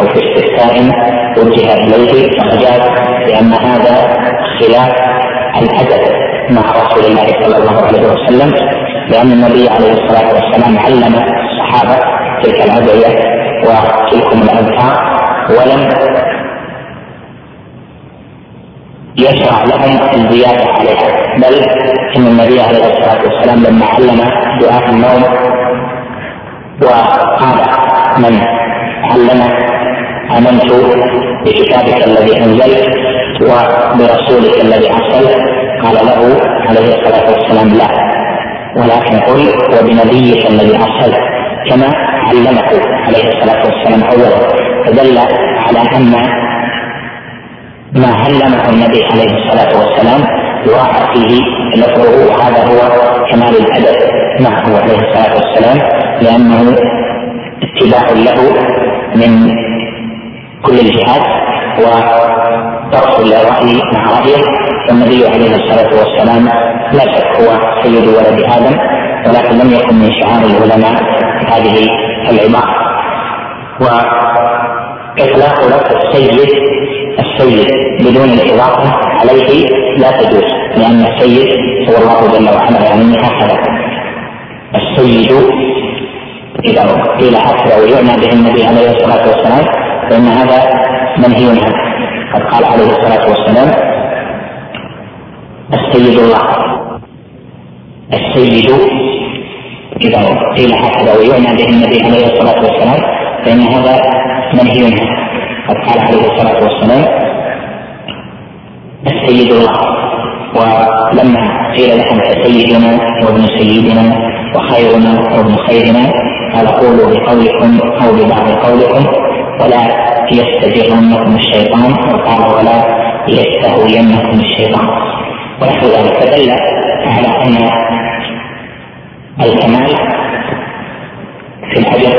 Speaker 3: أو في استفتاء وجه إليه فأجاب بأن هذا خلاف الأدب مع رسول الله صلى الله عليه وسلم لأن النبي عليه الصلاة والسلام علم الصحابة تلك الأدعية وتلكم الأذكار ولم يشرع لهم الزيادة عليها بل إن النبي عليه الصلاة والسلام لما علم دعاء النوم وقال من علم آمنت بكتابك الذي أنزلت وبرسولك الذي أرسلت قال له عليه الصلاة والسلام لا ولكن قل وبنبيك الذي أرسلت كما علمه عليه الصلاة والسلام أولا فدل على أن ما علمه النبي عليه الصلاة والسلام يراعى فيه لفظه وهذا هو كمال الأدب معه عليه الصلاة والسلام لأنه اتباع له من كل الجهات وترك الرأي مع رأيه. والنبي عليه الصلاة والسلام لا شك هو سيد ولد آدم ولكن لم يكن من شعار العلماء هذه العبارة. واطلاق لفظ السيد السيد بدون الإضافة عليه لا تجوز لأن السيد هو الله جل وعلا يعني هكذا السيد إذا قيل هكذا ويعنى به النبي عليه الصلاة والسلام فإن هذا منهي عنه. قد قال عليه الصلاة والسلام السيد الله. السيد إذا قيل هكذا ويعنى به النبي عليه الصلاة والسلام فإن هذا منهي عنه. قد قال عليه الصلاة والسلام السيد الله. ولما قيل لهم سيدنا وابن سيدنا وخيرنا وابن خيرنا قال قولوا بقولكم أو ببعض قولكم ولا يستجرنكم الشيطان وقال ولا يستهوينكم الشيطان. ونحو ذلك فدل على أن الكمال في الاجر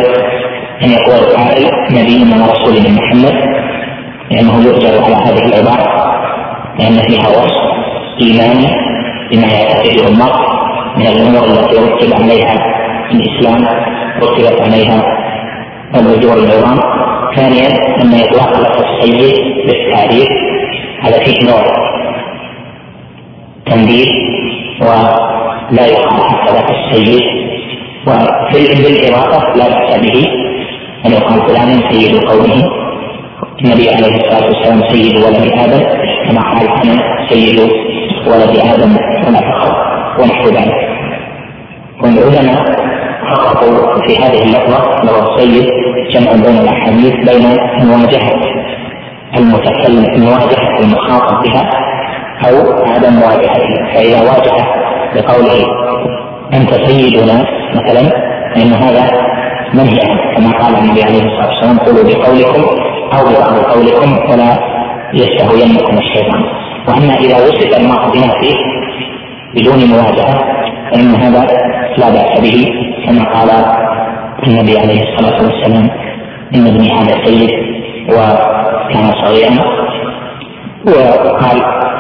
Speaker 3: أن يقول القائل نبينا ورسولنا محمد لأنه يؤجر على هذه العبارة لأن فيها وصف. ايماني بما يعتقده المرء من الأمور التي رتب عليها الاسلام رتبت عليها الاجور العظام ثانيا ان اطلاق لفظ السيد بالتعريف هذا فيه نوع تنبيه ولا يقال هكذا السيد وفي بالاضافه لا باس به ان يقال فلان سيد قومه النبي عليه الصلاة والسلام سيد ولد آدم كما قال أنا سيد ولد آدم ولا فخر ونحو ذلك. والعلماء فرقوا في هذه اللفظه لو السيد جمع بين الأحاديث بين مواجهه المتكلم مواجهه المخاطب بها أو عدم مواجهته فإذا واجه بقوله أنت سيدنا مثلا فإن هذا منهي عنه كما قال النبي عليه الصلاة والسلام قولوا بقولكم أو ببعض قولكم ولا يستهوينكم الشيطان. وأما إذا وصف المرء بنفسه بدون مواجهة فإن هذا لا بأس به كما قال النبي عليه الصلاة والسلام إن ابني هذا سيد وكان صغيرا. وقال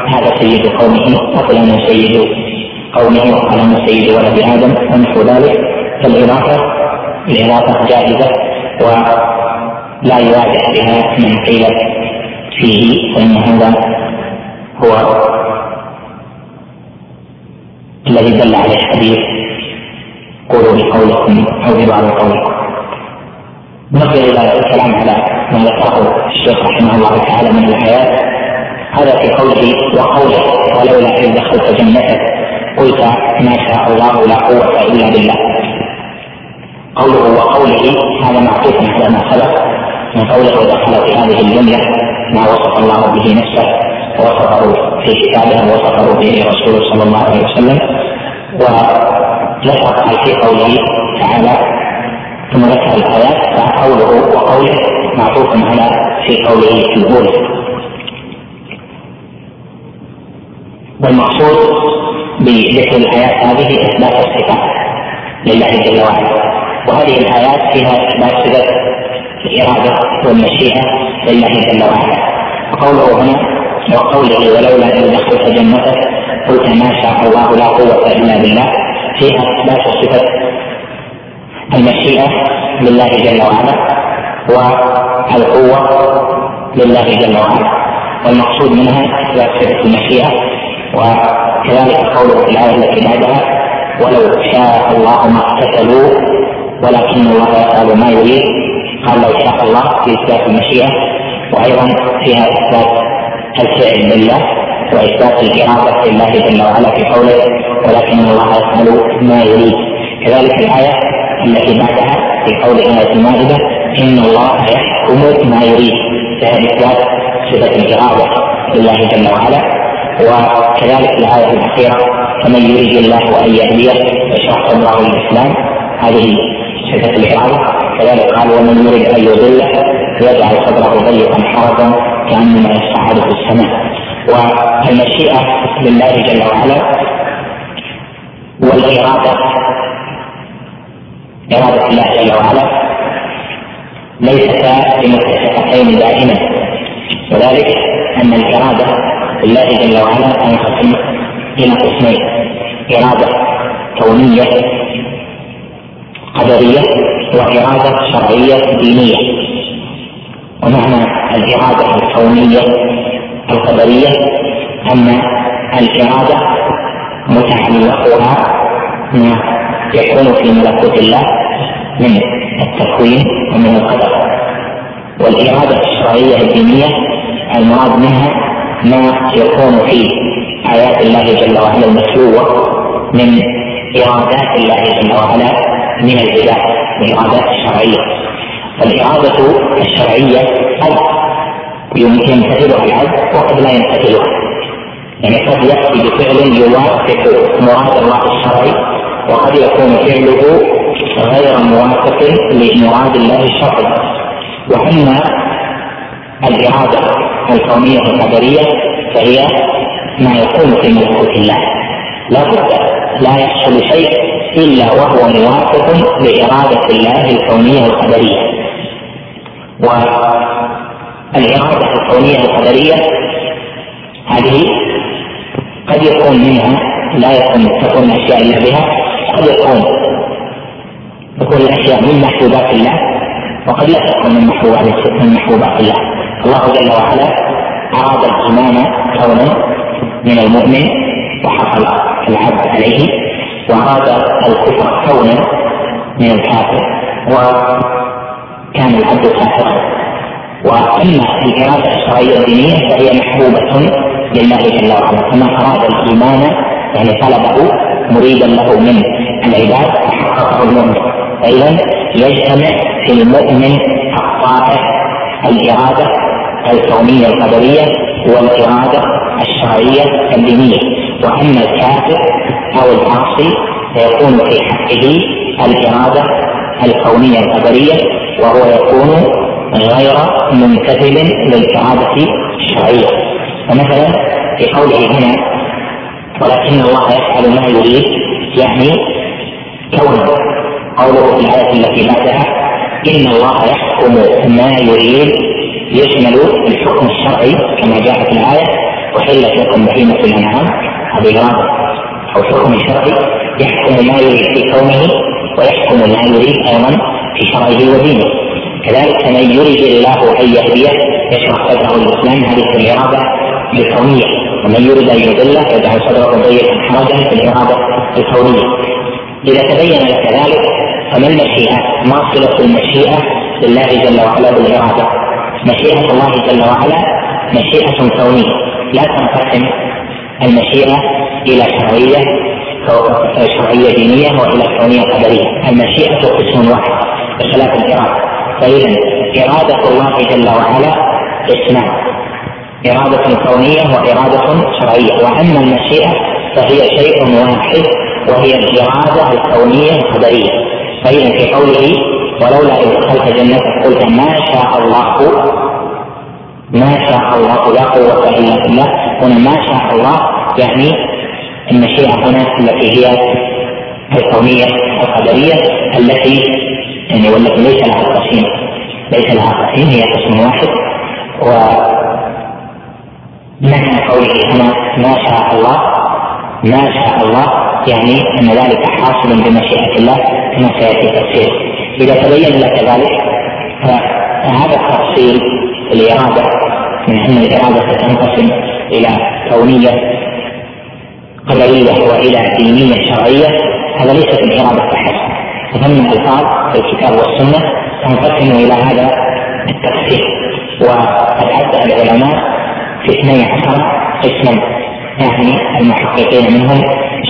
Speaker 3: هذا سيد قومه وفلان سيد قومه وقال أنا سيد ولد آدم ونحو ذلك. فالإضافة الإضافة جائزة. ولا يواجه بها من قيل فيه فان هذا هو الذي دل عليه الحديث. قولوا بقولكم أو ببعض قولكم. نرجع إلى الكلام على ما ذكره الشيخ رحمه الله تعالى من الآيات. هذا في قوله وقوله ولولا إذ دخلت جنتك قلت ما شاء الله لا قوة إلا بالله. قوله وقوله هذا معطوف على ما سبق. من قوله ودخل في هذه الجمله ما وصف الله به نفسه ووصفه في كتابه ووصفه به رسوله صلى الله عليه وسلم. ولحق في قوله تعالى ثم ذكر الآيات فقوله وقوله معطوف على في قوله الاولى والمقصود بذكر الآيات هذه إثبات الصفات لله جل وعلا. وهذه الآيات فيها إثبات صفه الاراده والمشيئة لله جل وعلا. وقوله هنا وقوله ولولا أن دخلت جنتك قلت ما شاء الله لا قوة إلا بالله. فيها أثبات صفه المشيئة لله جل وعلا والقوة لله جل وعلا. والمقصود منها إثبات صفة المشيئة وكذلك قوله في الآية التي بعدها ولو شاء الله ما اقتتلوا ولكن الله يفعل ما يريد. قال لو شاء الله في إثبات المشيئة وأيضا فيها إثبات الفعل لله وإثبات الإرادة لله جل وعلا في قوله ولكن الله يفعل ما يريد كذلك الآية التي بعدها في قول إيه المائدة إن الله يحكم ما يريد فهي إثبات صفة الإرادة لله جل وعلا وكذلك الآية الأخيرة فمن يريد الله أن يهديه يشرح صدره الاسلام هذه صفه الاراده كذلك قال ومن يريد أن يضله يجعل صدره ضيقا حرجا كأنما يصعد في السماء. والمشيئة لله جل وعلا والإرادة إرادة الله جل وعلا ليستا بمتفقتين دائما. وذلك أن الإرادة لله جل وعلا تنقسم إلى قسمين إرادة كونية قدريه واراده شرعية دينية. ومعنى الاراده الكونية القدريه أن الاراده متعلقها ما يكون في ملكوت الله من التكوين ومن القدر. والاراده الشرعية الدينية المراد منها ما يكون في آيات الله جل وعلا المتلوة من إرادات الله جل وعلا من العباد الإرادات الشرعية. والإرادة الشرعية قد يمتثلها العبد وقد لا يمتثلها يعني قد يأتي بفعل يوافق مراد الله الشرعي وقد يكون فعله غير موافق لمراد الله الشرعي. وأما الإرادة الكونية القدرية فهي ما يكون في ملكوت الله. لا بد لا يحصل شيء إلا وهو موافق لإرادة الله الكونية القدرية. والإرادة الكونية القدرية هذه قد يكون منها لا يكون تكون الاشياء إلا بها قد يكون تكون الاشياء من محبوبات الله وقد لا تكون من محبوبات من محبوبات الله. الله جل وعلا أراد الإيمان كونا من المؤمن وحصل العبد عليه واراد الكفر كونا من الكافر وكان العبد كافرا. وأما الإرادة الشرعية الدينية فهي محبوبة لله جل وعلا. كما أراد الإيمان يعني طلبه مريدا له من العباد فحققه المؤمن. فإذا يجتمع في المؤمن الطائع الإرادة الكونية القدرية والإرادة الشرعية الدينية. وأما الكافر أو العاصي فيكون في حقه الإرادة الكونية القدريه وهو يكون غير ممتثل للإرادة الشرعية. فمثلا في قوله هنا ولكن الله يفعل ما يريد يعني كونه. قوله في الآية التي بعدها إن الله يحكم ما يريد يشمل الحكم الشرعي كما جاء في الآية وحلت لكم بهيمة الأنعام هذه أو حكم شرعي يحكم ما يريد في كونه ويحكم ما يريد أيضا في شرعه ودينه كذلك من يريد الله أن يهديه يشرح صدره الإسلام هذه الإرادة الكونية ومن يريد أن يضله يجعل صدره ضيقا حرجا في الإرادة الكونية إذا تبين لك ذلك فما المشيئة؟ ما صلة المشيئة لله جل وعلا بالإرادة؟ مشيئة الله جل وعلا مشيئة كونية لا تنقسم المشيئة إلى شرعية شرعية دينية وإلى كونية قدرية، المشيئة قسم واحد بخلاف الإرادة، فإذا إرادة الله جل وعلا قسمان إرادة كونية وإرادة شرعية. وأما المشيئة فهي شيء واحد وهي الإرادة الكونية القدرية. فإذا في قوله ولولا إذ دخلت جنتك قلت ما شاء الله ما شاء الله لا قوة إلا بالله. هنا ما شاء الله يعني المشيئة هنا التي هي الكونية القدرية التي يعني والتي ليس لها قسيم ليس لها قسيم هي قسم واحد. و معنى قوله هنا ما شاء الله ما شاء الله يعني أن ذلك حاصل بمشيئة الله كما سيأتي تفسيره إذا تبين لك ذلك فهذا التفصيل الإرادة. من ان الاراده تنقسم إلى كونية قدريه وإلى دينية شرعية. هذا ليس في الإرادة فحسب. فثم في الكتاب والسنة تنقسم إلى هذا التفسير وقد عد العلماء في اثني عشر قسما. يعني المحققين منهم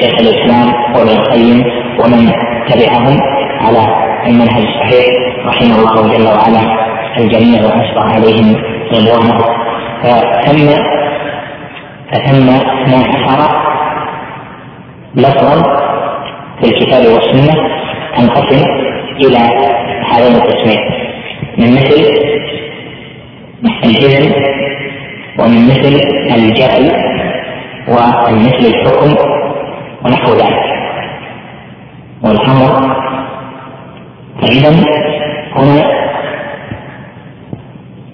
Speaker 3: شيخ الإسلام وابن القيم ومن تبعهم على المنهج الصحيح رحمه الله جل وعلا. الجميع واسبغ عليهم رضوانه فتم فتم اثنا عشر لفظا في الكتاب والسنة تنقسم إلى هذين القسمين من مثل الإذن ومن مثل الجهل ومن مثل الحكم ونحو ذلك. والأمر فإذا هنا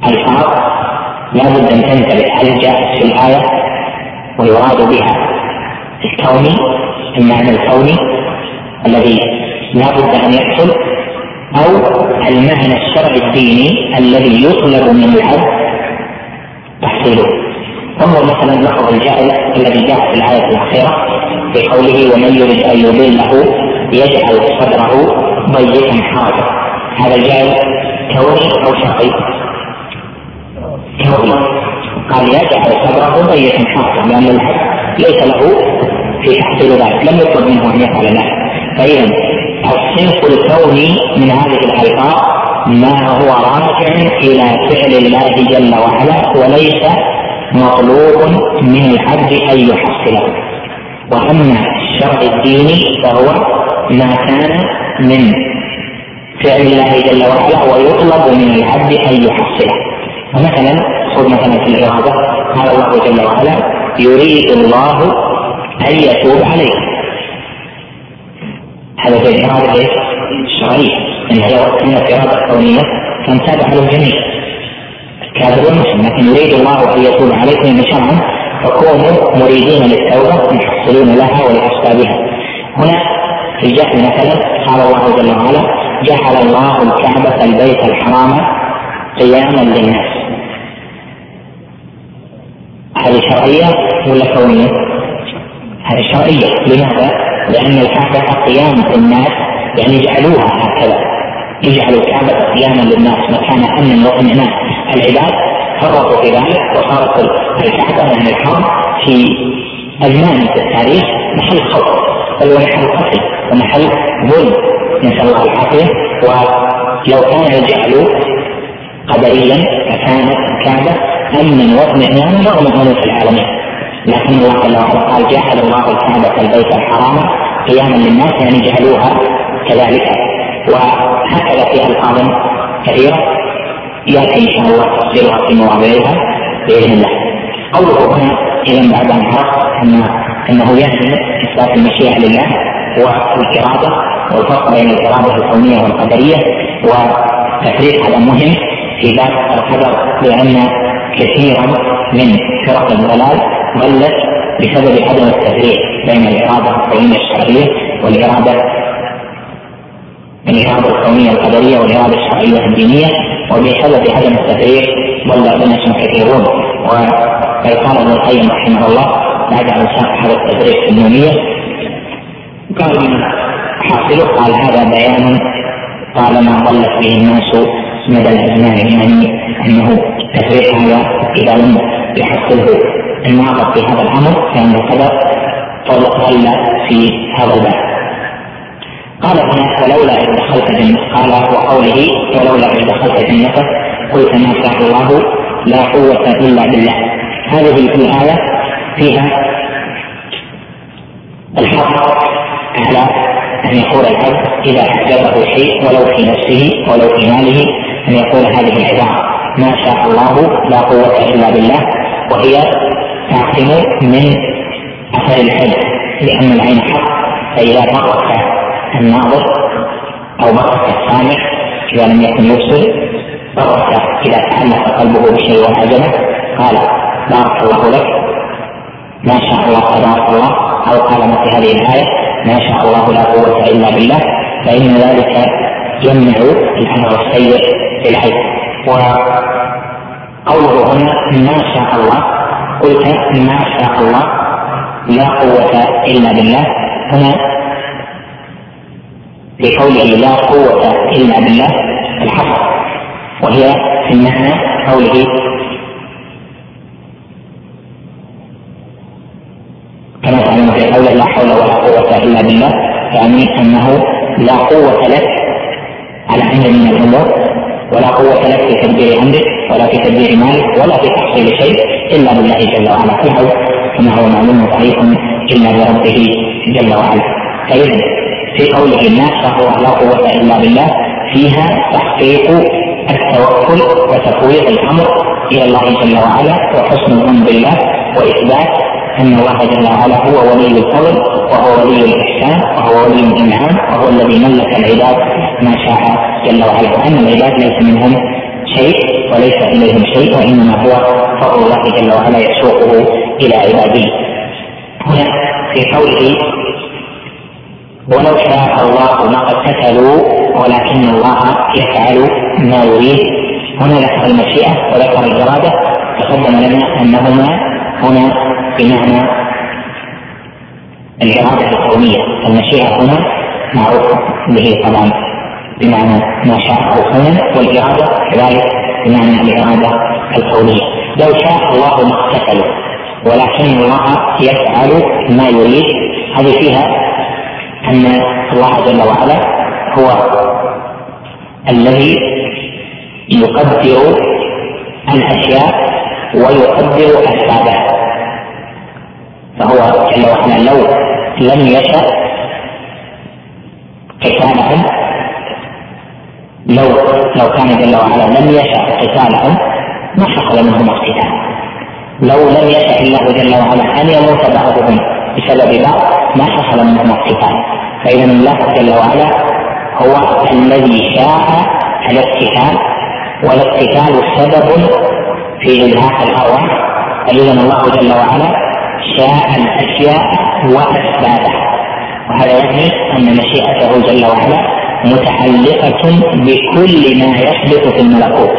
Speaker 3: الفاظ لا بد أن تنتبه هل جاءت في الآية ويراد بها الكوني المعنى الكوني الذي لا بد أن يحصل أو المعنى الشرعي الديني الذي يطلب من العبد تحصيله. انظر مثلا لفظ الجائز الذي جاء في الآية الأخيرة في قوله ومن يريد أن يضله يجعل صدره ضيقا حرجا. هذا الجائز كوني أو شرعي؟ قال يجعل صدره ضيقا حرجا لأن ليس له في تحصيل ذلك لم يطلب منه أن يفعل ذلك فإذا الصنف الكوني من هذه الألفاظ ما هو راجع إلى فعل الله جل وعلا وليس مطلوب من العبد أن يحصله واما الشرع الديني فهو ما كان من فعل الله جل وعلا ويطلب من العبد أن يحصله فمثلا خذ مثلا في الاراده قال الله جل وعلا يريد الله أن يتوب عليه. هذا في الاراده الشرعية. إن لو كانت اراده كونيه كان تابع على الجميع الكافر والمسلم لكن يريد الله أن يتوب عليكم شرعا فكونوا مريدين للتوبة محصلين لها ولاسبابها هنا في الجهل مثلا قال الله جل وعلا جعل الله الكعبة البيت الحرام قياما للناس. هذه شرعية ولا كونية؟ هذه شرعية. لماذا؟ لأن الكعبة قيام للناس يعني جعلوها هكذا. يجعلوا الكعبة قياما للناس مكان أمن واطمئنان. العباد فرطوا في ذلك وصارت الكعبة يعني الحرم في أزمان في التاريخ محل خوف. بل ومحل قتل ومحل ظلم. نسأل الله العافية. ولو كان الجعل قدريا لكانت الكعبة أمنا واطمئنانا رغم أنوف العالمين لكن الله جل وعلا قال جعل الله الكعبة البيت الحرام قياما للناس يعني جعلوها كذلك. وهكذا في ألفاظ كثيرة يأتي إن شاء الله تفصيلها في مواضيعها بإذن الله. قوله هنا إذا بعد أن عرفت أن أنه يعني إثبات المشيئة لله والإرادة والفرق بين الإرادة الكونية والقدرية وتفريق هذا مهم في باب القدر لأن كثيرا من فرق الضلال ضلت بسبب عدم التفريق بين الإرادة الكونية الشرعية والإرادة الإرادة الكونية القدرية والإرادة الشرعية الدينية وبسبب عدم التفريق ضل أناس كثيرون. وقال ابن القيم رحمه الله بعد أن ساق هذا التفريق في النونية قال حاصله قال هذا بيان طالما ضلت به الناس مدى الأزمان يعني أنه تفريق هذا إذا لم يحصله الناظر في هذا الأمر فإن القدر ضل في هذا الباب. قال هنا ولولا إذ دخلت جنة قال وقوله ولولا إذ دخلت جنته قلت ما شاء الله لا قوة إلا بالله. هذه الآية فيها الحق على أن يقول العبد إذا أعجبه شيء ولو في نفسه ولو في ماله أن يقول هذه العبارة. ما شاء الله لا قوة إلا بالله وهي تعصم من أثر العين لأن العين حق فإذا بقت الناظر أو بقت السامع إذا لم يكن يبصر بقت إذا تعلق قلبه بشيء وأعجبه قال بارك الله لك. ما شاء الله تبارك الله أو قال مثل هذه الآية ما شاء الله لا قوة إلا بالله. فإن ذلك يمنع الأمر السيء العين وقوله هنا ما شاء الله. قلت ما شاء الله. لا قوة إلا بالله. هنا في قوله لا قوة إلا بالله الحق. وهي في المعنى قوله كما تعلم في قوله لا حول ولا قوة إلا بالله يعني أنه لا قوة لك على أمر من الأمور ولا قوة لك في تدبير أمرك ولا في تدبير مالك ولا في تحصيل شيء إلا بالله جل وعلا. فالحول كما هو معلوم ضعيف إلا بربه جل وعلا. فإذا في قوله ما شاء لا قوة إلا بالله فيها تحقيق التوكل وتفويض الأمر إلى الله جل وعلا وحسن الظن بالله وإثبات أن الله جل وعلا هو ولي الفضل وهو ولي الإحسان وهو ولي الانعام وهو الذي ملك العباد. ما شاء جل وعلا. وأن العباد ليس منهم شيء وليس إليهم شيء وإنما هو فضل الله جل وعلا يسوقه إلى عباده. هنا في قوله ولو شاء الله ما اقتتلوا ولكن الله يفعل ما يريد. هنا ذكر المشيئة وذكر الإرادة. تقدم لنا أنهما هنا بمعنى الإرادة الكونية المشيئة هنا معروف به طبعا بمعنى ما شاء كونا والإرادة كذلك بمعنى الإرادة الكونية لو شاء الله ما اقتتلوا ولكن الله يفعل ما يريد. هذه فيها أن الله جل وعلا هو الذي يقدر الأشياء ويقدر أسبابها فهو جل وعلا لو لم يشأ قتالهم لو لو كان جل وعلا لم يشأ قتالهم ما حصل منهم اقتتال لو لم يشأ الله جل وعلا أن يموت بعضهم بسبب بعض ما حصل منهم اقتتال فإذا الله جل وعلا هو الذي شاء الاقتتال والاقتتال سبب في إلهاق الأرواح. فإذا الله جل وعلا شاء الأشياء وأسبابها. وهذا يعني أن مشيئته جل وعلا متعلقة بكل ما يحدث في الملكوت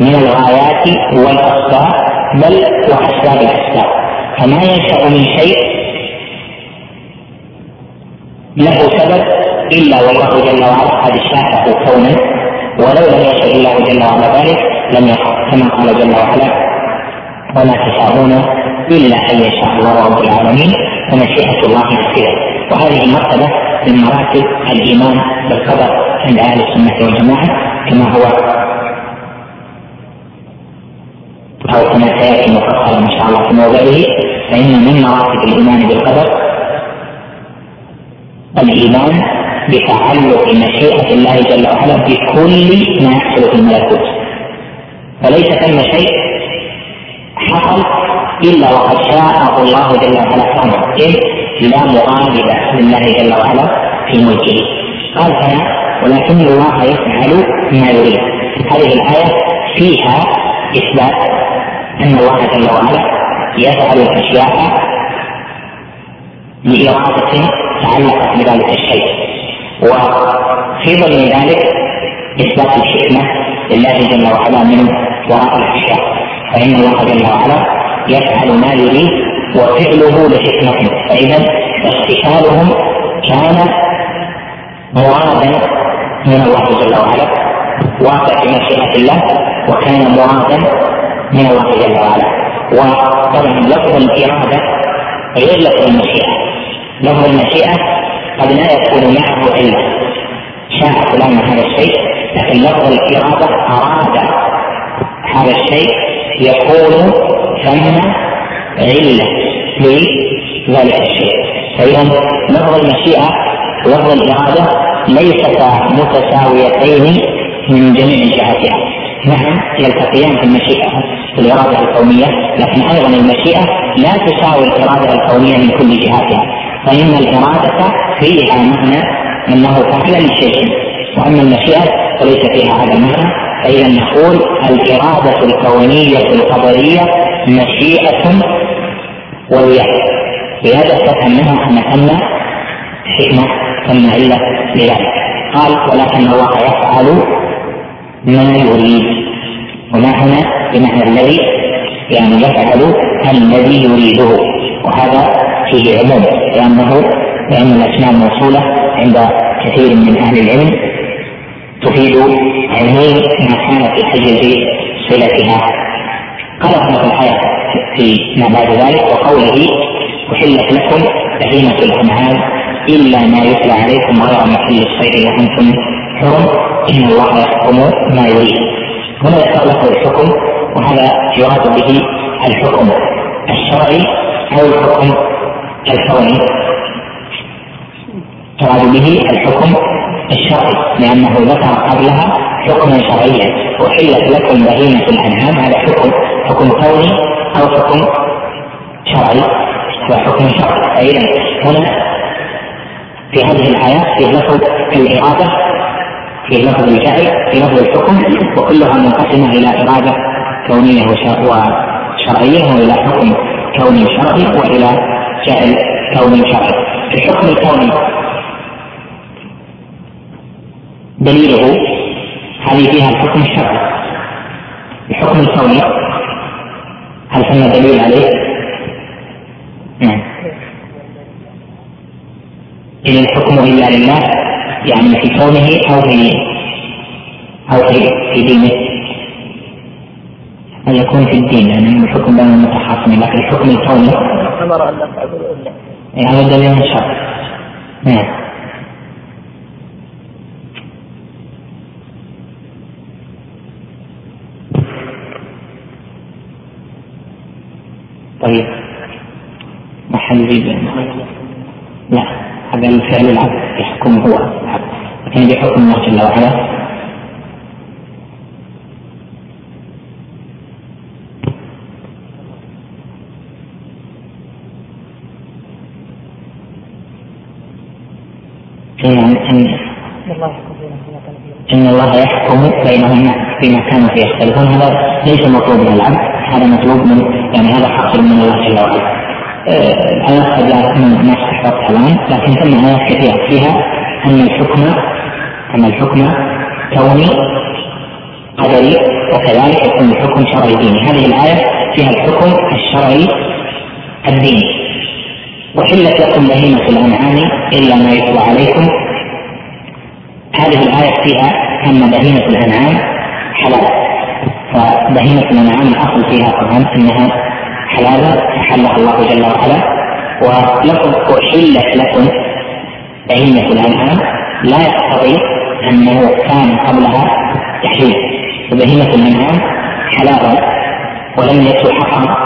Speaker 3: من الغايات والأسباب بل وأسباب الأسباب فما ينشأ من شيء له سبب إلا والله جل وعلا قد شاءه كونا ولو لم يشاء الله جل وعلا ذلك لم يقع كما قال جل وعلا وما تشاءون إلا أن يشاء الله رب العالمين ومشيئة الله كثيرة وهذه مرتبة من مراتب الإيمان بالقدر عند أهل السنة والجماعة كما هو أو كما سيأتي مفصلا إن شاء الله في موضعه. فإن من مراتب الإيمان بالقدر الإيمان بتعلق مشيئة الله جل وعلا بكل ما يحصل في الملكوت. فليس ثم شيء حصل إلا وقد شاءه الله جل وعلا كونه لا مغالب لله جل وعلا في ملكه. قال فلا ولكن الله يفعل ما يريد. هذه الآية فيها إثبات أن الله جل وعلا يفعل الأشياء لإرادة تعلقت بذلك الشيء. وفي ضمن ذلك إثبات الحكمة لله جل وعلا من وراء الأشياء. فإن الله جل وعلا يفعل ما يريد وفعله لحكمة. فإذا اغتسالهم كان مرادا من الله جل وعلا. واقع في مشيئة الله وكان مرادا من الله جل وعلا. وطبعا لفظ الإرادة غير لفظ المشيئة. لفظ المشيئة قد لا يكون معه علة شاء فلان هذا الشيء لكن لفظ الإرادة أراد هذا الشيء يكون ثم علة لذلك الشيء. فإذا لفظ المشيئة ولفظ الإرادة ليستا متساويتين من جميع جهاتها نعم يلتقيان في المشيئة في الإرادة الكونية لكن أيضا المشيئة لا تساوي الإرادة الكونية من كل جهاتها فإن الإرادة فيها معنى أنه فعل لشيء وأما المشيئة فليس فيها هذا المعنى. فإذا نقول الإرادة الكونية القدرية مشيئة وياء لهذا تفهم منها أن ثم حكمة ثم علة لذلك. قال ولكن الله يفعل ما يريد. وما هنا بمعنى الذي يعني يفعل الذي يريده. وهذا فيه عموم لأنه لأن الأسماء الموصولة عند كثير من أهل العلم. تفيد عموم ما كان في حجز صلتها. قال في الآية في ما بعد ذلك وقوله أحلت لكم بهيمة الأنعام إلا ما يتلى عليكم غير محل الصيد وأنتم حرم. إن الله يحكم ما يريد. هنا يتطلق الحكم وهذا يراد به الحكم الشرعي أو الحكم الكوني يراد به الحكم الشرعي لأنه ذكر قبلها حكما شرعيا. أحلت لكم بهيمة الأنعام هذا حكم حكم كوني أو حكم شرعي. وحكم شرعي. فإذا هنا في هذه الآيات في لفظ الإرادة في لفظ الجعل في لفظ الحكم وكلها منقسمة إلى إرادة كونية وشرعية وإلى حكم كوني شرعي وإلى جعل كوني شرعي الحكم الكوني دليله هذه فيها الحكم الشرعي. الحكم الكوني هل ثم دليل عليه؟ نعم. إن الحكم إلا لله يعني في كونه أو في أو في دينه. أن يكون في الدين؟ لأن الحكم بين المتحاكمين لكن الحكم الكوني أمر أن تعبدوا إلا. يعني دليل الشرع نعم طيب. ما حد يزيد لا. هذا الفعل العبد يحكم هو العبد لكن بحكم الله جل وعلا. أن إن الله يحكم بينهم فيما كانوا فيه يختلفون. هذا ليس مطلوب من العبد. هذا مطلوب من يعني هذا حاصل من الله جل وعلا. الآيات قد لا تكون ما استحقت الآن لكن ثم آيات كثيرة فيها أن الحكم أن الحكم كوني قدري وكذلك يكون الحكم شرعي ديني. هذه الآية فيها الحكم الشرعي الديني. وحلت لكم بهيمة الأنعام إلا ما يتلى عليكم. هذه الآية فيها أن بهيمة الأنعام حلال. فبهيمة الأنعام الأصل فيها طبعا أنها حلال أحلها الله جل وعلا. ولكم أحلت لكم بهيمة الأنعام. لا يقتضي أنه كان قبلها تحريم فبهيمة الأنعام حلال ولم يكن حقا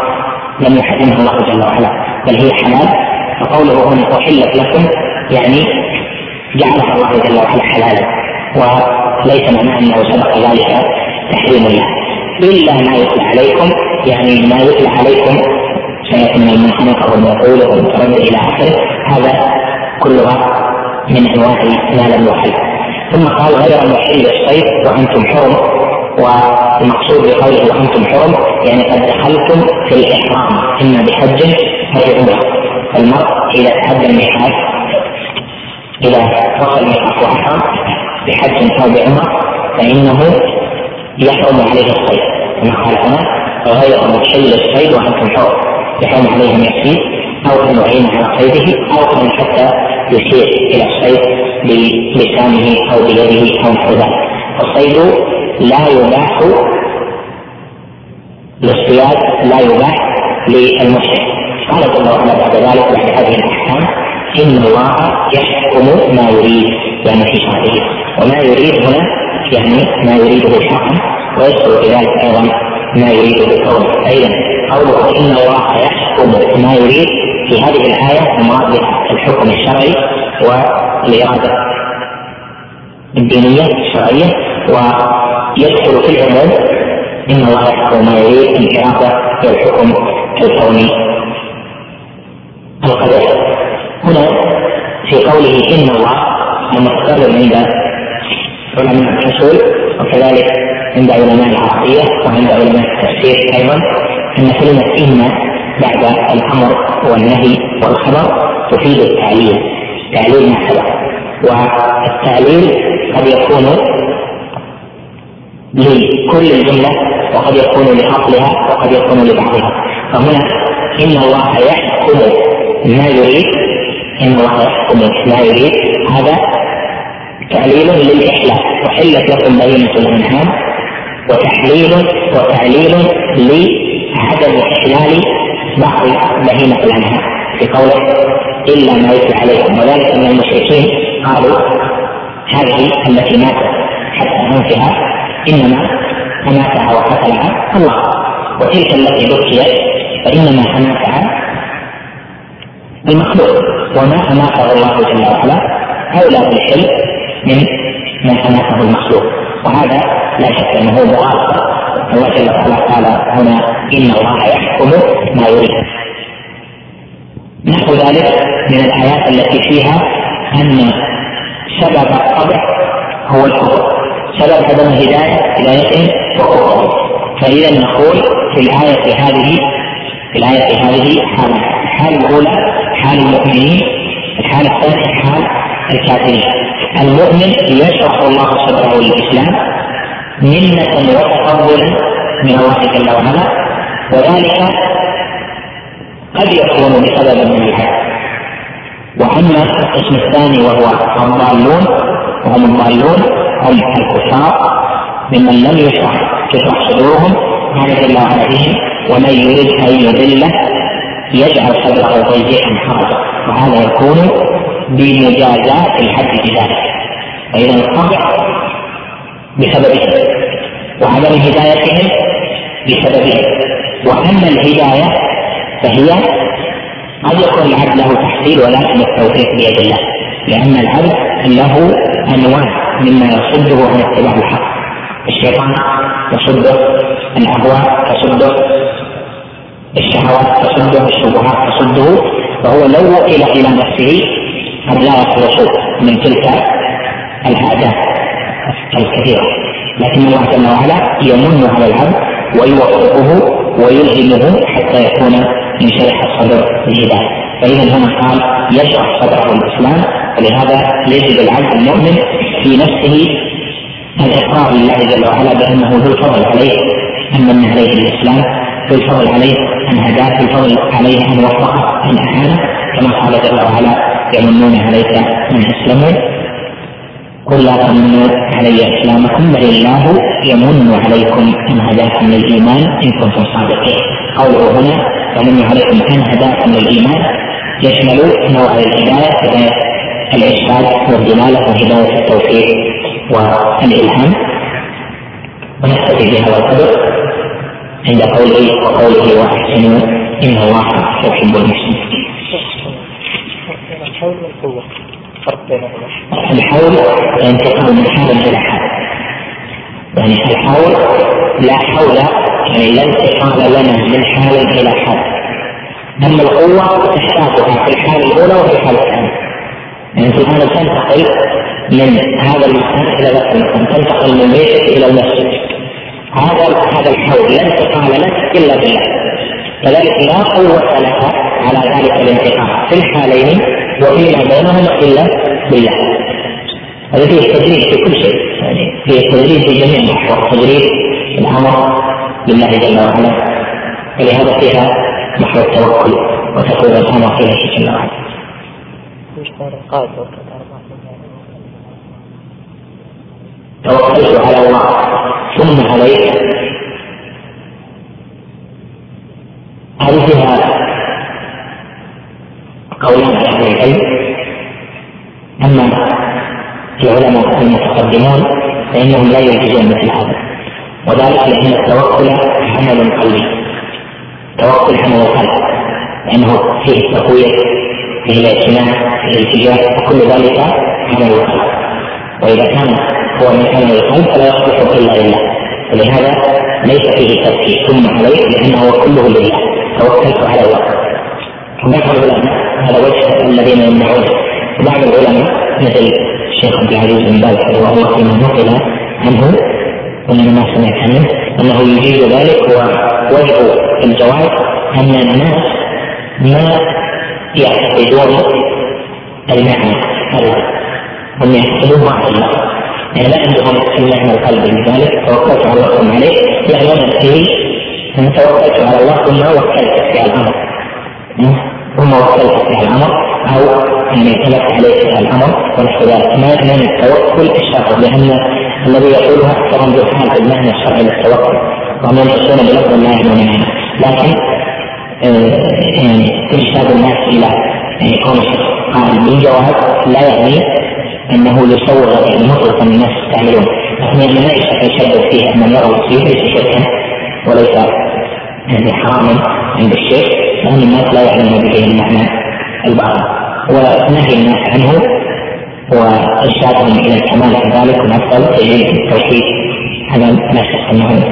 Speaker 3: لم يحرمها الله جل وعلا. بل هي حلال. فقوله هنا أحلت لكم يعني جعلها الله جل وعلا حلالا وليس معناه أنه سبق ذلك تحريم الله. إلا ما يتلى عليكم يعني ما يتلى عليكم سيأتي من المنخنقة والمقولة والمتردد إلى آخره. هذا كلها من أنواع ما لم يحل ثم قال غير محل الصيد وأنتم حرم والمقصود بقوله وأنتم حرم يعني قد دخلتم في الإحرام إما بحج أو بعمرة المرء إذا تعدى الميقات إذا وصل الميقات وأحرم بحج أو بعمرة فإنه يحرم عليه الصيد. كما قال هنا غير محل الصيد وأنتم حر يحرم عليه أن يصيد أو أن يعين على صيده أو أن حتى يشير إلى الصيد بلسانه أو بيده أو نحو ذلك. الصيد لا يباح للصياد لا يباح للمشرك. قال جل وعلا بعد ذلك بعد هذه الأحكام إن الله يحكم ما يريد يعني في شرعه. وما يريد هنا يعني ما يريده شرعا ويدخل ذلك أيضا ما يريده كونه أيضا قوله إن الله يحكم ما يريد في هذه الآية المراد الحكم الشرعي والإرادة الدينية الشرعية ويدخل في العموم إن الله يحكم ما يريد الإرادة والحكم الكوني. القدر هنا في قوله إن الله المتكرر عند علماء الاصول وكذلك عند علماء العربية وعند علماء التفسير أيضا أن كلمة إن بعد الأمر والنهي والخبر تفيد التعليل تعليل ما سبق. والتعليل قد يكون لكل الجمله وقد يكون لأصلها وقد يكون لبعضها. فهنا إن الله يحكم ما يريد إن الله يحكم ما يريد. هذا تعليل للإحلال. وحلت لكم بينة الأنعام وتحليل وتعليل لعدم إحلال بعض بهيمة الأنعام. في قوله إلا ما يتلى عليكم. وذلك ان المشركين قالوا هذه التي ماتت حتى انفها إنما أماتها وقتلها الله. وتلك التي بكيت فإنما أماتها المخلوق. وما أماته الله جل وعلا أولى بالحل من ما أماته المخلوق. وهذا لا شك أنه مغالطة. الله جل وعلا قال هنا إن الله يحكم ما يريد. نحو ذلك من الآيات التي فيها أن سبب الطبع هو الكفر. سبب عدم الهداية هداية وكفر. فإذا نقول في الآية هذه في الآية هذه حالة الحالة الأولى حال المؤمنين الحالة الثانية حال الكافرين. المؤمن يشرح الله صدره للإسلام منة وتقبلا من الله جل وعلا وذلك قد يكون بسبب من الحق وأما القسم الثاني وهو الضالون وهم الضالون هم الكفار ممن لم يشرح تشرح صدورهم قال جل وعلا بهم ومن يريد أن يضله يجعل صدره ضيقا حرجا وهذا يكون بمجازاة الحد بذلك. فإذا الطبع بسببه وعدم هدايتهم بسببه وأما الهداية فهي قد يكون العبد له تحصيل ولكن التوفيق بيد الله. لأن العبد له أنواع مما يصده عن اتباع الحق. الشيطان يصده الأهواء تصده الشهوات تصده الشبهات تصده فهو لو وكل إلى نفسه قد لا يخلص من تلك العادات الكثيره لكن الله جل وعلا يمن على العبد ويوفقه ويلهمه حتى يكون منشرح الصدر بالهدايه فإذا هنا قال يشرح صدره الإسلام ولهذا يجب العبد المؤمن في نفسه الإقرار لله جل وعلا بأنه ذو الفضل عليه. ان من عليه الإسلام ذو الفضل عليه أن هداه ذو الفضل عليه أن وفقه أن اعانه كما قال جل وعلا يمنون عليك ان أسلموا قل لا تمنوا علي إسلامكم بل الله يمن عليكم إن هداكم للإيمان إن كنتم صادقين. قوله هنا يمن عليكم أن هداكم للإيمان؟ يشمل نوع الهداية هداية الإرشاد والدلالة وهداية التوفيق والإلهام. ونكتفي بهذا القدر. عند قوله وقوله واحسنوا ان الله يحب المحسنين. الحول والقوه فرق الحول انتقال من حال إلى حال يعني الحول لا حول يعني لا انتقال لنا من حال إلى حال. أما القوة تحتاجها في الحال الأولى وفي الحال الثانية. يعني الحال تنتقل من هذا المكان إلى ذاك المكان تنتقل من بيتك إلى المسجد. هذا هذا الحول لا انتقال لك إلا بالله. كذلك لا قوة لك على ذلك الانتقال في الحالين وفيما بينهما إلا بالله. هذا فيه تدريب في كل شيء. يعني فيه تدريب في جميع المحور تدريب الأمر لله جل وعلا. ولهذا فيها محور التوكل وتقول الأمر فيها جل وعلا. توكلت على الله ثم عليك هذه فيها قولان أهل العلم. أما العلماء المتقدمون فإنهم لا ينتجون مثل هذا. وذلك لأن التوكل عمل قلبي توكل عمل القلب لأنه فيه التقوية فيه الاعتناء فيه الاتجاه وكل ذلك عمل القلب وإذا كان هو عمل القلب فلا يصلح الا لله ولهذا ليس فيه تفكير ثم عليه لأنه كله لله توكلت على الله بعض العلماء هذا وجه الذين يمنعون بعض العلماء مثل الشيخ عبد العزيز بن باز رحمه الله فيما نقل عنه ومن ما سمعت منه انه يجيز ذلك ووجه الجواب ان الناس ما يعتقدون المعنى هذا هم يعتقدون الله يعني لا عندهم المعنى القلب لذلك توكلت على الله عليه يعلمون فيه ان توكلت على الله ثم وكلت في الأمر. ثم وكلت في الأمر. أو يعني اعتمدت عليه الأمر. ونحو ذلك. ما من التوكل؟ الشرعي لأن الذي يقولها أكثر من جهال بالمعنى الشرعي للتوكل. وهم ينتصرون بلفظ لا يعنون معنى. لكن آه يعني ارشاد الناس إلى يعني كون قائل بالجواب لا يعني إنه يصور يعني مطلقا الناس يستعملون لكن يعني ما يشدد فيه أن يرى فيه ليس شركا وليس يعني حراما عند الشيخ. لأن الناس لا يعلمون به المعنى الباطل ونهي الناس عنه وإرشادهم إلى الكمال كذلك والافضل اليه التوحيد هذا لا شك انه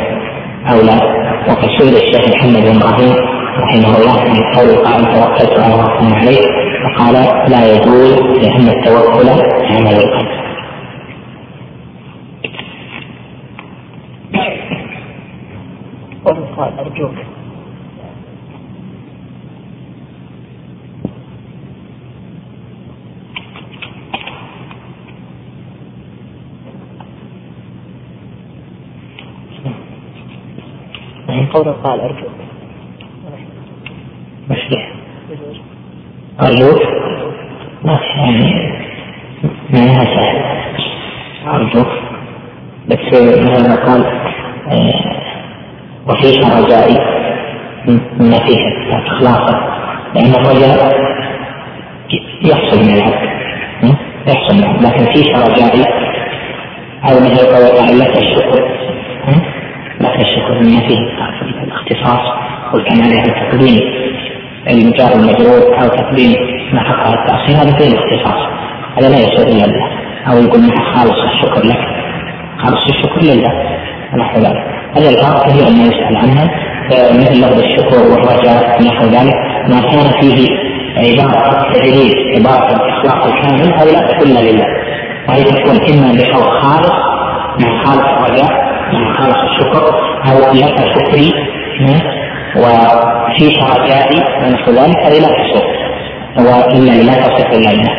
Speaker 3: أولى. وقد سئل الشيخ محمد بن إبراهيم رحمه الله عن قول قال توكلت على الله عليه فقال لا يجوز لأن التوكل عمل القلب.
Speaker 2: قال أرجوك. قولا قال أرجو
Speaker 3: مشروع. أرجوك ما يعني معناها سهل أرجوك بس مثلا قال آه، وفيها رجائي ما فيها إخلاصا لأن الرجاء يحصل من العبد يحصل من العبد لكن فيها رجائي أو مثل قول لك الشكر لا شك ان فيه الاختصاص والكمال على تقديم المجار المجرور أو تقديم ما حقه التأخير هذا فيه الاختصاص. هذا لا يصير إلا لله أو يقول مع خالص الشكر لك. خالص الشكر لله. ونحو ذلك. هذه الفرق هي ما يسأل عنها. مثل لفظ الشكر والرجاء ونحو ذلك. ما كان فيه عبارة التجريد عبارة الإخلاص الكامل هذه لا تكون لله. وهي تكون إما بحول خالص مع خالص الرجاء
Speaker 1: خالص الشكر أو لك شكري وفيك رجائي ونحو ذلك هذه لا تصح وإلا لا تصح إلا لله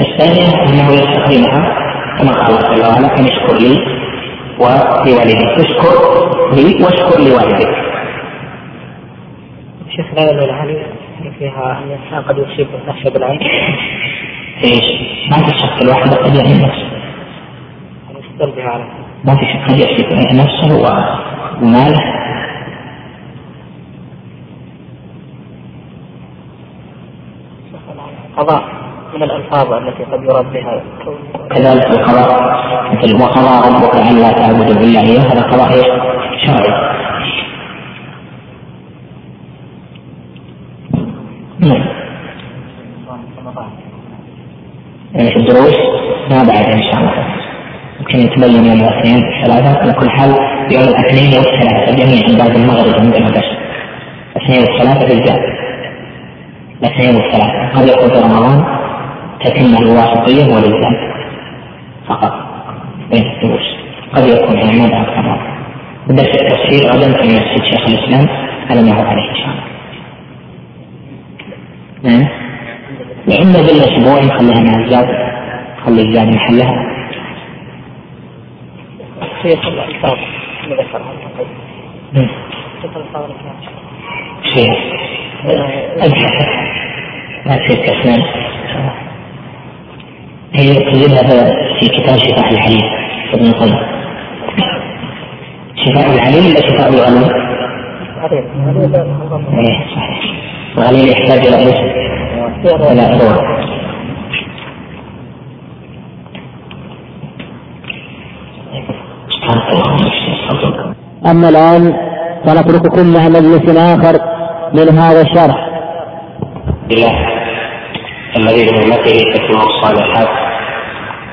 Speaker 1: الثانية أنه يستخدمها كما قال الله وعلا أن اشكر لي ولوالديك اشكر لي واشكر لوالديك
Speaker 2: شيخ لا العلي فيها أن الانسان قد يصيب نفسه بالعين.
Speaker 1: إيش؟ ما في شك الواحد قد يعين نفسه.
Speaker 2: يستر بها على
Speaker 1: ما في شك قد يصيب نفسه وماله
Speaker 2: قضاء من الألفاظ التي قد يراد بها
Speaker 1: كذلك القضاء مثل وقضى ربك أن لا تعبدوا إلا إياه هذا قضاء؟ شرعي. نعم. يعني الدروس ما بعد إن شاء الله. يمكن يتبين يوم الاثنين الثلاثة على كل حال يوم الاثنين والثلاثة جميعا بعد المغرب عندنا بس. الاثنين والثلاثة بالذات. الاثنين والثلاثة قد يكون في رمضان تتم الواسطية والإلزام فقط بين الدروس قد يكون يعني ما بعد رمضان بدرس التفسير غدا في مسجد شيخ الإسلام على ما هو عليه إن شاء الله. نعم. لأن بالأسبوع نخليها مع الزاد خلي الزاد محلها.
Speaker 2: الألفاظ اللي ذكرها
Speaker 1: نعم. ابحث ما تصير كسلان هي تجدها في كتاب شفاء الحليم ابن القيم شفاء العليم ولا شفاء الغليل؟ إيه يحتاج إلى إيش؟ إلى اروع
Speaker 2: أما الآن فنترككم مع مجلس آخر من هذا الشرح.
Speaker 1: لله الذي بنعمته تتم الصالحات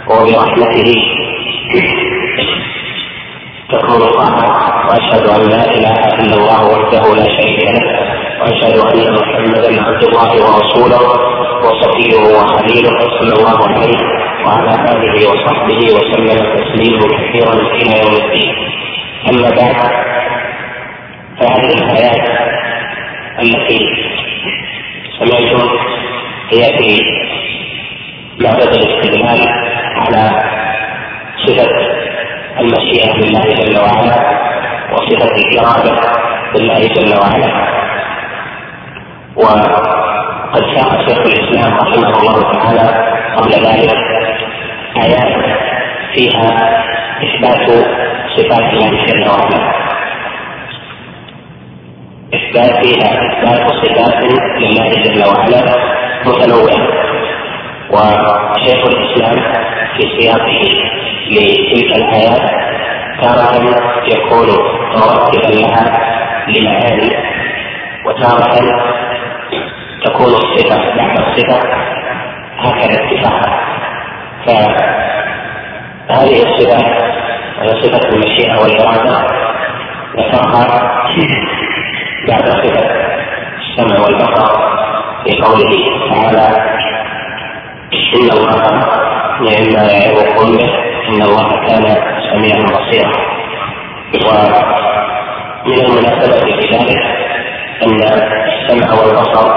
Speaker 1: وبرحمته تكون الطاعات وأشهد أن لا إله إلا الله وحده لا شريك له. وأشهد أن محمدا عبد الله ورسوله وصفيه وخليله. صلى الله عليه وعلى آله وصحبه وسلم تسليما كثيرا إلى يوم الدين. أما بعد فهذه الايات التي سمعتم هي في معبد الاستدلال على صفة المشيئه لله جل وعلا وصفة الإرادة لله جل وعلا. وقد ساق شيخ الإسلام رحمه الله تعالى قبل ذلك آيات فيها إثبات صفات الله جل وعلا. اثبات فيها اثبات صفات لله جل وعلا متنوعة. وشيخ الإسلام في سياقه لتلك الايات تارة يكون مرتبا لها لمعاني وتارة تكون الصفة بعد الصفة هكذا اتفاقا فهذه الصفة صفة المشيئة والإرادة ذكرها بعد صفة السمع والبصر في قوله تعالى إن الله نعم ما يعظكم به إن الله كان سميعا بصيرا. ومن المناسبة في ذلك أن السمع والبصر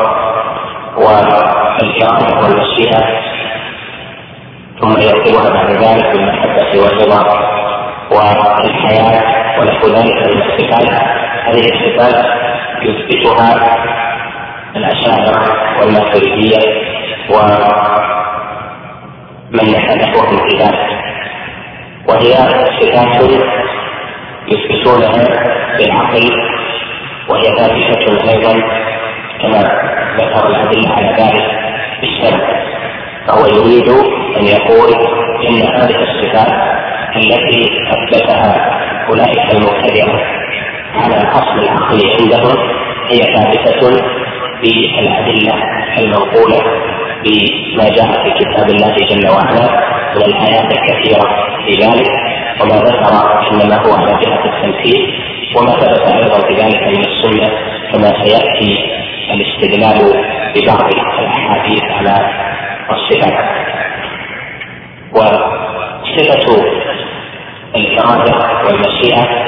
Speaker 1: والإرادة والمشيئة ثم يرتبها بعد ذلك بالمحبة والرضا والحياة ونحو ذلك من الصفات هذه الصفات يثبتها الأشاعرة والماتريدية ومن في ذلك وهي صفات يثبتونها بالعقل وهي ثابتة أيضا كما ذكر الأدلة على ذلك بالسمع فهو يريد أن يقول إن هذه الصفات التي أثبتها أولئك المبتدعة على الأصل العقلي عندهم هي ثابتة بالأدلة المنقولة بما جاء في كتاب الله جل وعلا من الآيات الكثيرة في ذلك. وما ذكر إنما هو على جهة التمثيل. وما ثبت أيضا في ذلك من السنة كما سيأتي الاستدلال ببعض الأحاديث على الصفات. وصفة الإرادة والمشيئة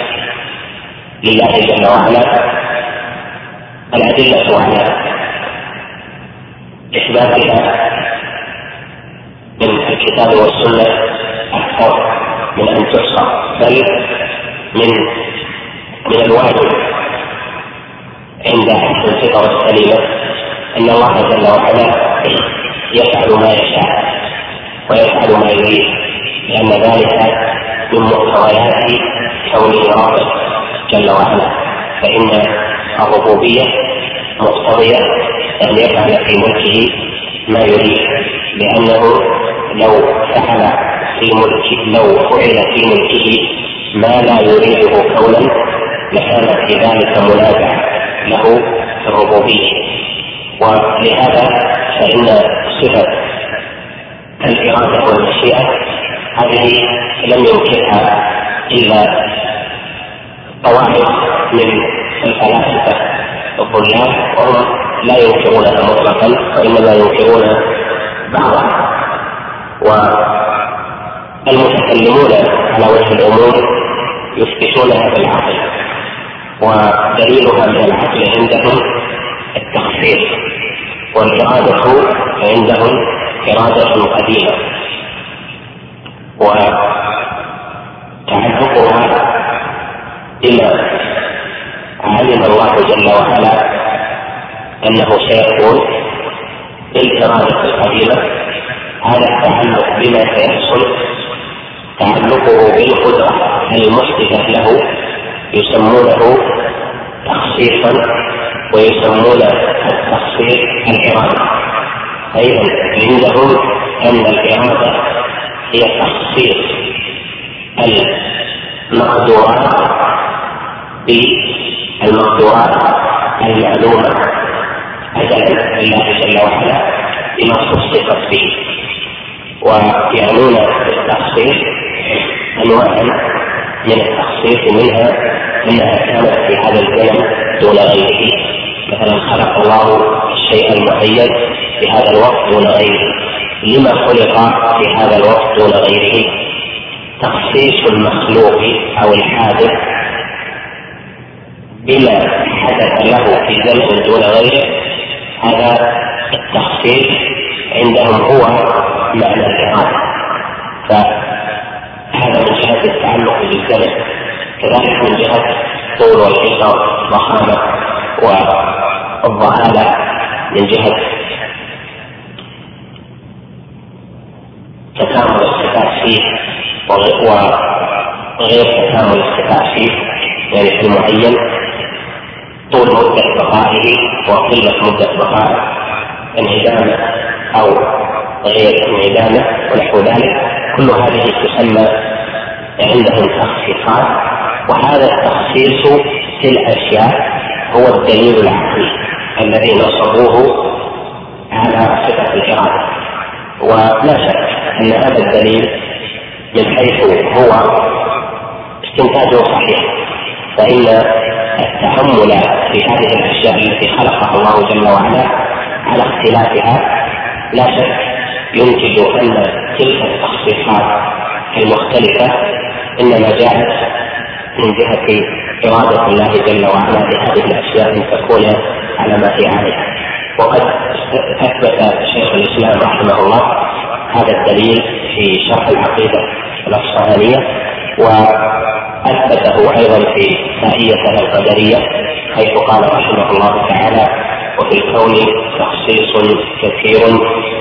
Speaker 1: لله جل وعلا الأدلة على إثباتها من الكتاب والسنة أكثر من أن تحصى بل من من الواجب عند أهل الفطر السليمة أن الله جل وعلا يفعل ما يشاء ويفعل ما يريد لأن ذلك من مقتضيات كونه ربا جل وعلا فإن الربوبية مقتضية أن يفعل في ملكه ما يريد لأنه لو فعل في ملك لو فعل في ملكه ما لا يريده كونا لكان في ذلك منازع له في الربوبية. ولهذا فإن صفة الإرادة والمشيئة هذه لم ينكرها إلا طوائف من الفلاسفة. الضلال وهم لا ينكرونها مطلقا وإنما ينكرون بعضها والمتكلمون على وجه العموم يثبتونها بالعقل ودليلها من العقل عندهم التخصيص والإرادة عندهم إرادة قديمة. وتعلقها بما علم الله جل وعلا أنه سيكون بالإرادة القديمة هذا التعلق بما سيحصل تعلقه بالقدرة المحدثة له يسمونه تخصيصا ويسمون التخصيص الإرادة أيضا عندهم أن الإرادة هي تخصيص المقدورات بالمقدورات المعلومة. أجلا لله جل وعلا بما خصصت به ويعنون بالتخصيص أنواعا من التخصيص منها أنها كانت في هذا الزمن دون غيره. مثلا خلق الله الشيء المعين في هذا الوقت دون غيره. لما خلق في هذا الوقت دون غيره؟ تخصيص المخلوق أو الحادث بما حدث له في زمن دون غيره هذا التخصيص عندهم هو معنى الإرادة فهذا من جهة التعلق بالزمن كذلك من جهة طول والقصر والضخامة والضهالة من جهة تكامل الصفات فيه وغير تكامل الصفات فيه يعني في المعين. طول مدة بقائه وقلة مدة بقائه انعدامة أو غير انعدامة ونحو ذلك. كل هذه تسمى عندهم تخصيصات. وهذا التخصيص في الأشياء هو الدليل العقلي الذي نصبوه على صفة الإرادة. ولا شك أن هذا الدليل من حيث هو استنتاجه صحيح. فإن التأمل في هذه الأشياء التي خلقها الله جل وعلا على اختلافها. لا شك ينتج أن تلك التخصيصات المختلفة إنما جاءت من جهة إرادة الله جل وعلا لهذه الأشياء أن تكون على ما هي عليها وقد أثبت شيخ الإسلام رحمه الله هذا الدليل في شرح العقيدة الأصفهانية و أثبته أيضا في سائيته القدرية حيث قال رحمه الله تعالى وفي الكون تخصيص كثير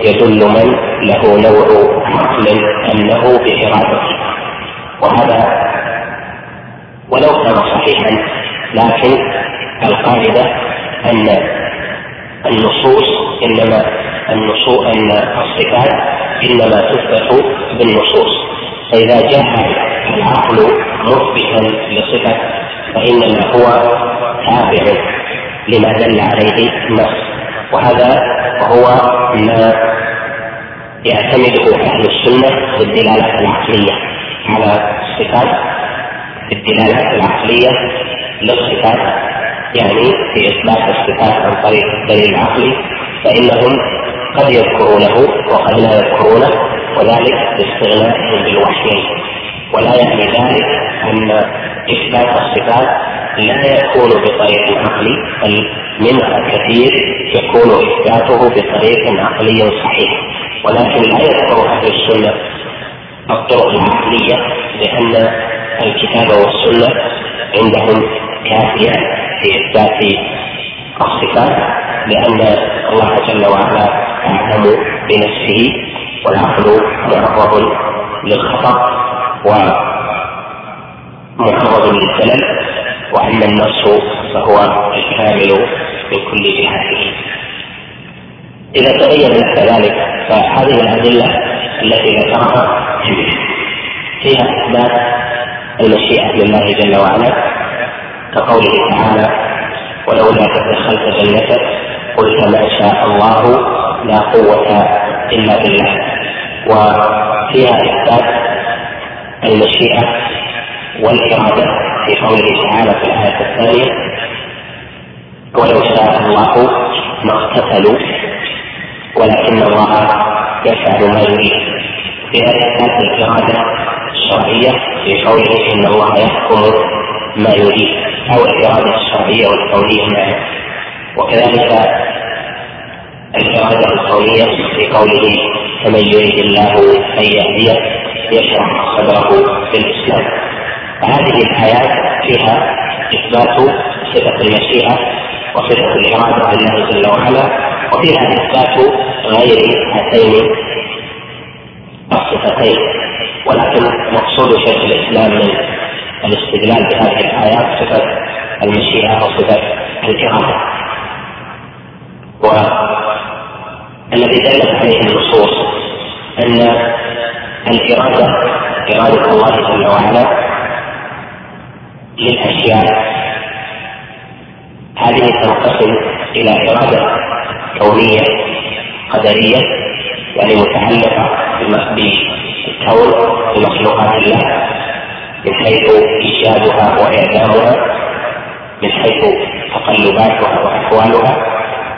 Speaker 1: يدل من له نوع عقل أنه بإرادته. وهذا ولو كان صحيحا لكن القاعدة أن النصوص إنما النصوص أن الصفات إنما تثبت بالنصوص. فإذا جاء العقل مثبتا لصفة فإنما هو تابع لما دل عليه النص. وهذا هو ما يعتمده أهل السنة في الدلالة العقلية على الصفات. في الدلالة العقلية للصفات يعني في إثبات الصفات عن طريق الدليل العقلي فإنهم قد يذكرونه وقد لا يذكرونه وذلك باستغنائهم بالوحيين ولا يعني ذلك ان إثبات الصفات لا يكون بطريق عقلي بل منها كثير يكون إثباته بطريق عقلي صحيح. ولكن لا يذكر أهل السنة الطرق العقلية لأن الكتاب والسنة عندهم كافيان في إثبات الصفات لأن الله جل وعلا أعلم بنفسه والعقل معرض للخطأ. ومعرض للزلل وأما النص فهو الكامل من كل جهته. إذا تبين لك ذلك فهذه الأدلة التي ذكرها فيها اثبات المشيئة لله جل وعلا كقوله تعالى ولولا دخلت جنتك قلت ما شاء الله لا قوة إلا بالله. وفيها إثبات المشيئة والإرادة في قوله تعالى في الآية الثانية ولو شاء الله ما اقتتلوا ولكن الله يفعل ما يريد. فيها إثبات الإرادة الشرعية في قوله إن الله يحكم ما يريد أو الإرادة الشرعية والكونية معا وكذلك الإرادة الكونية في قوله فمن يريد الله أن يهديه يشرح صدره بالإسلام فهذه الآيات فيها إثبات صفة المشيئة وصفة الإرادة لله جل وعلا وفيها إثبات غير هاتين الصفتين. ولكن مقصود شيخ الإسلام من الاستدلال بهذه الآيات صفة المشيئة أو صفة الإرادة. والذي دلت عليه النصوص أن الإرادة إرادة الله جل وعلا للأشياء. هذه تنقسم إلى إرادة كونية قدرية يعني متعلقة بالكون بمخلوقات الله من حيث إيجادها وإعدامها من حيث تقلباتها وأحوالها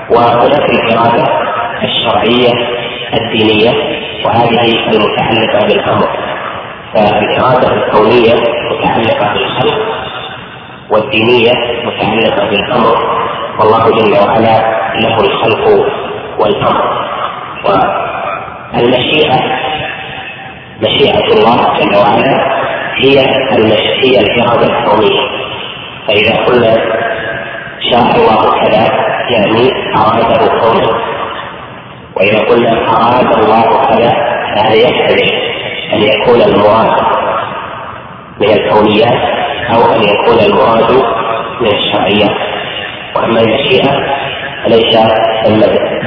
Speaker 1: وهناك الإرادة الشرعية الدينية وهذه المتعلقة بالأمر. فالإرادة الكونية متعلقة بالخلق والدينية متعلقة بالأمر. والله جل وعلا له الخلق والأمر. والمشيئة مشيئة الله جل وعلا هي هي الإرادة الكونية. فإذا قلنا شاء الله كذا يعني أراده كونه وإذا قلنا أراد الله كذا فهذا يحتمل أن يكون المراد من الكونيات أو أن يكون المراد من الشرعيات. وأما المشيئة فليس ثم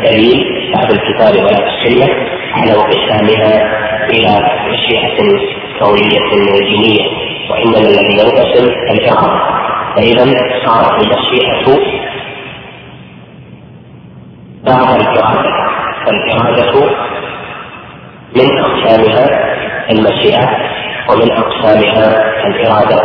Speaker 1: دليل في الكتاب ولا السنة على انقسامها إلى مشيئة كونية ودينية. وإنما الذي ينقسم الإرادة فإذا صارت المشيئة بعض الإرادة فالإرادة من أقسامها المشيئة ومن أقسامها الإرادة.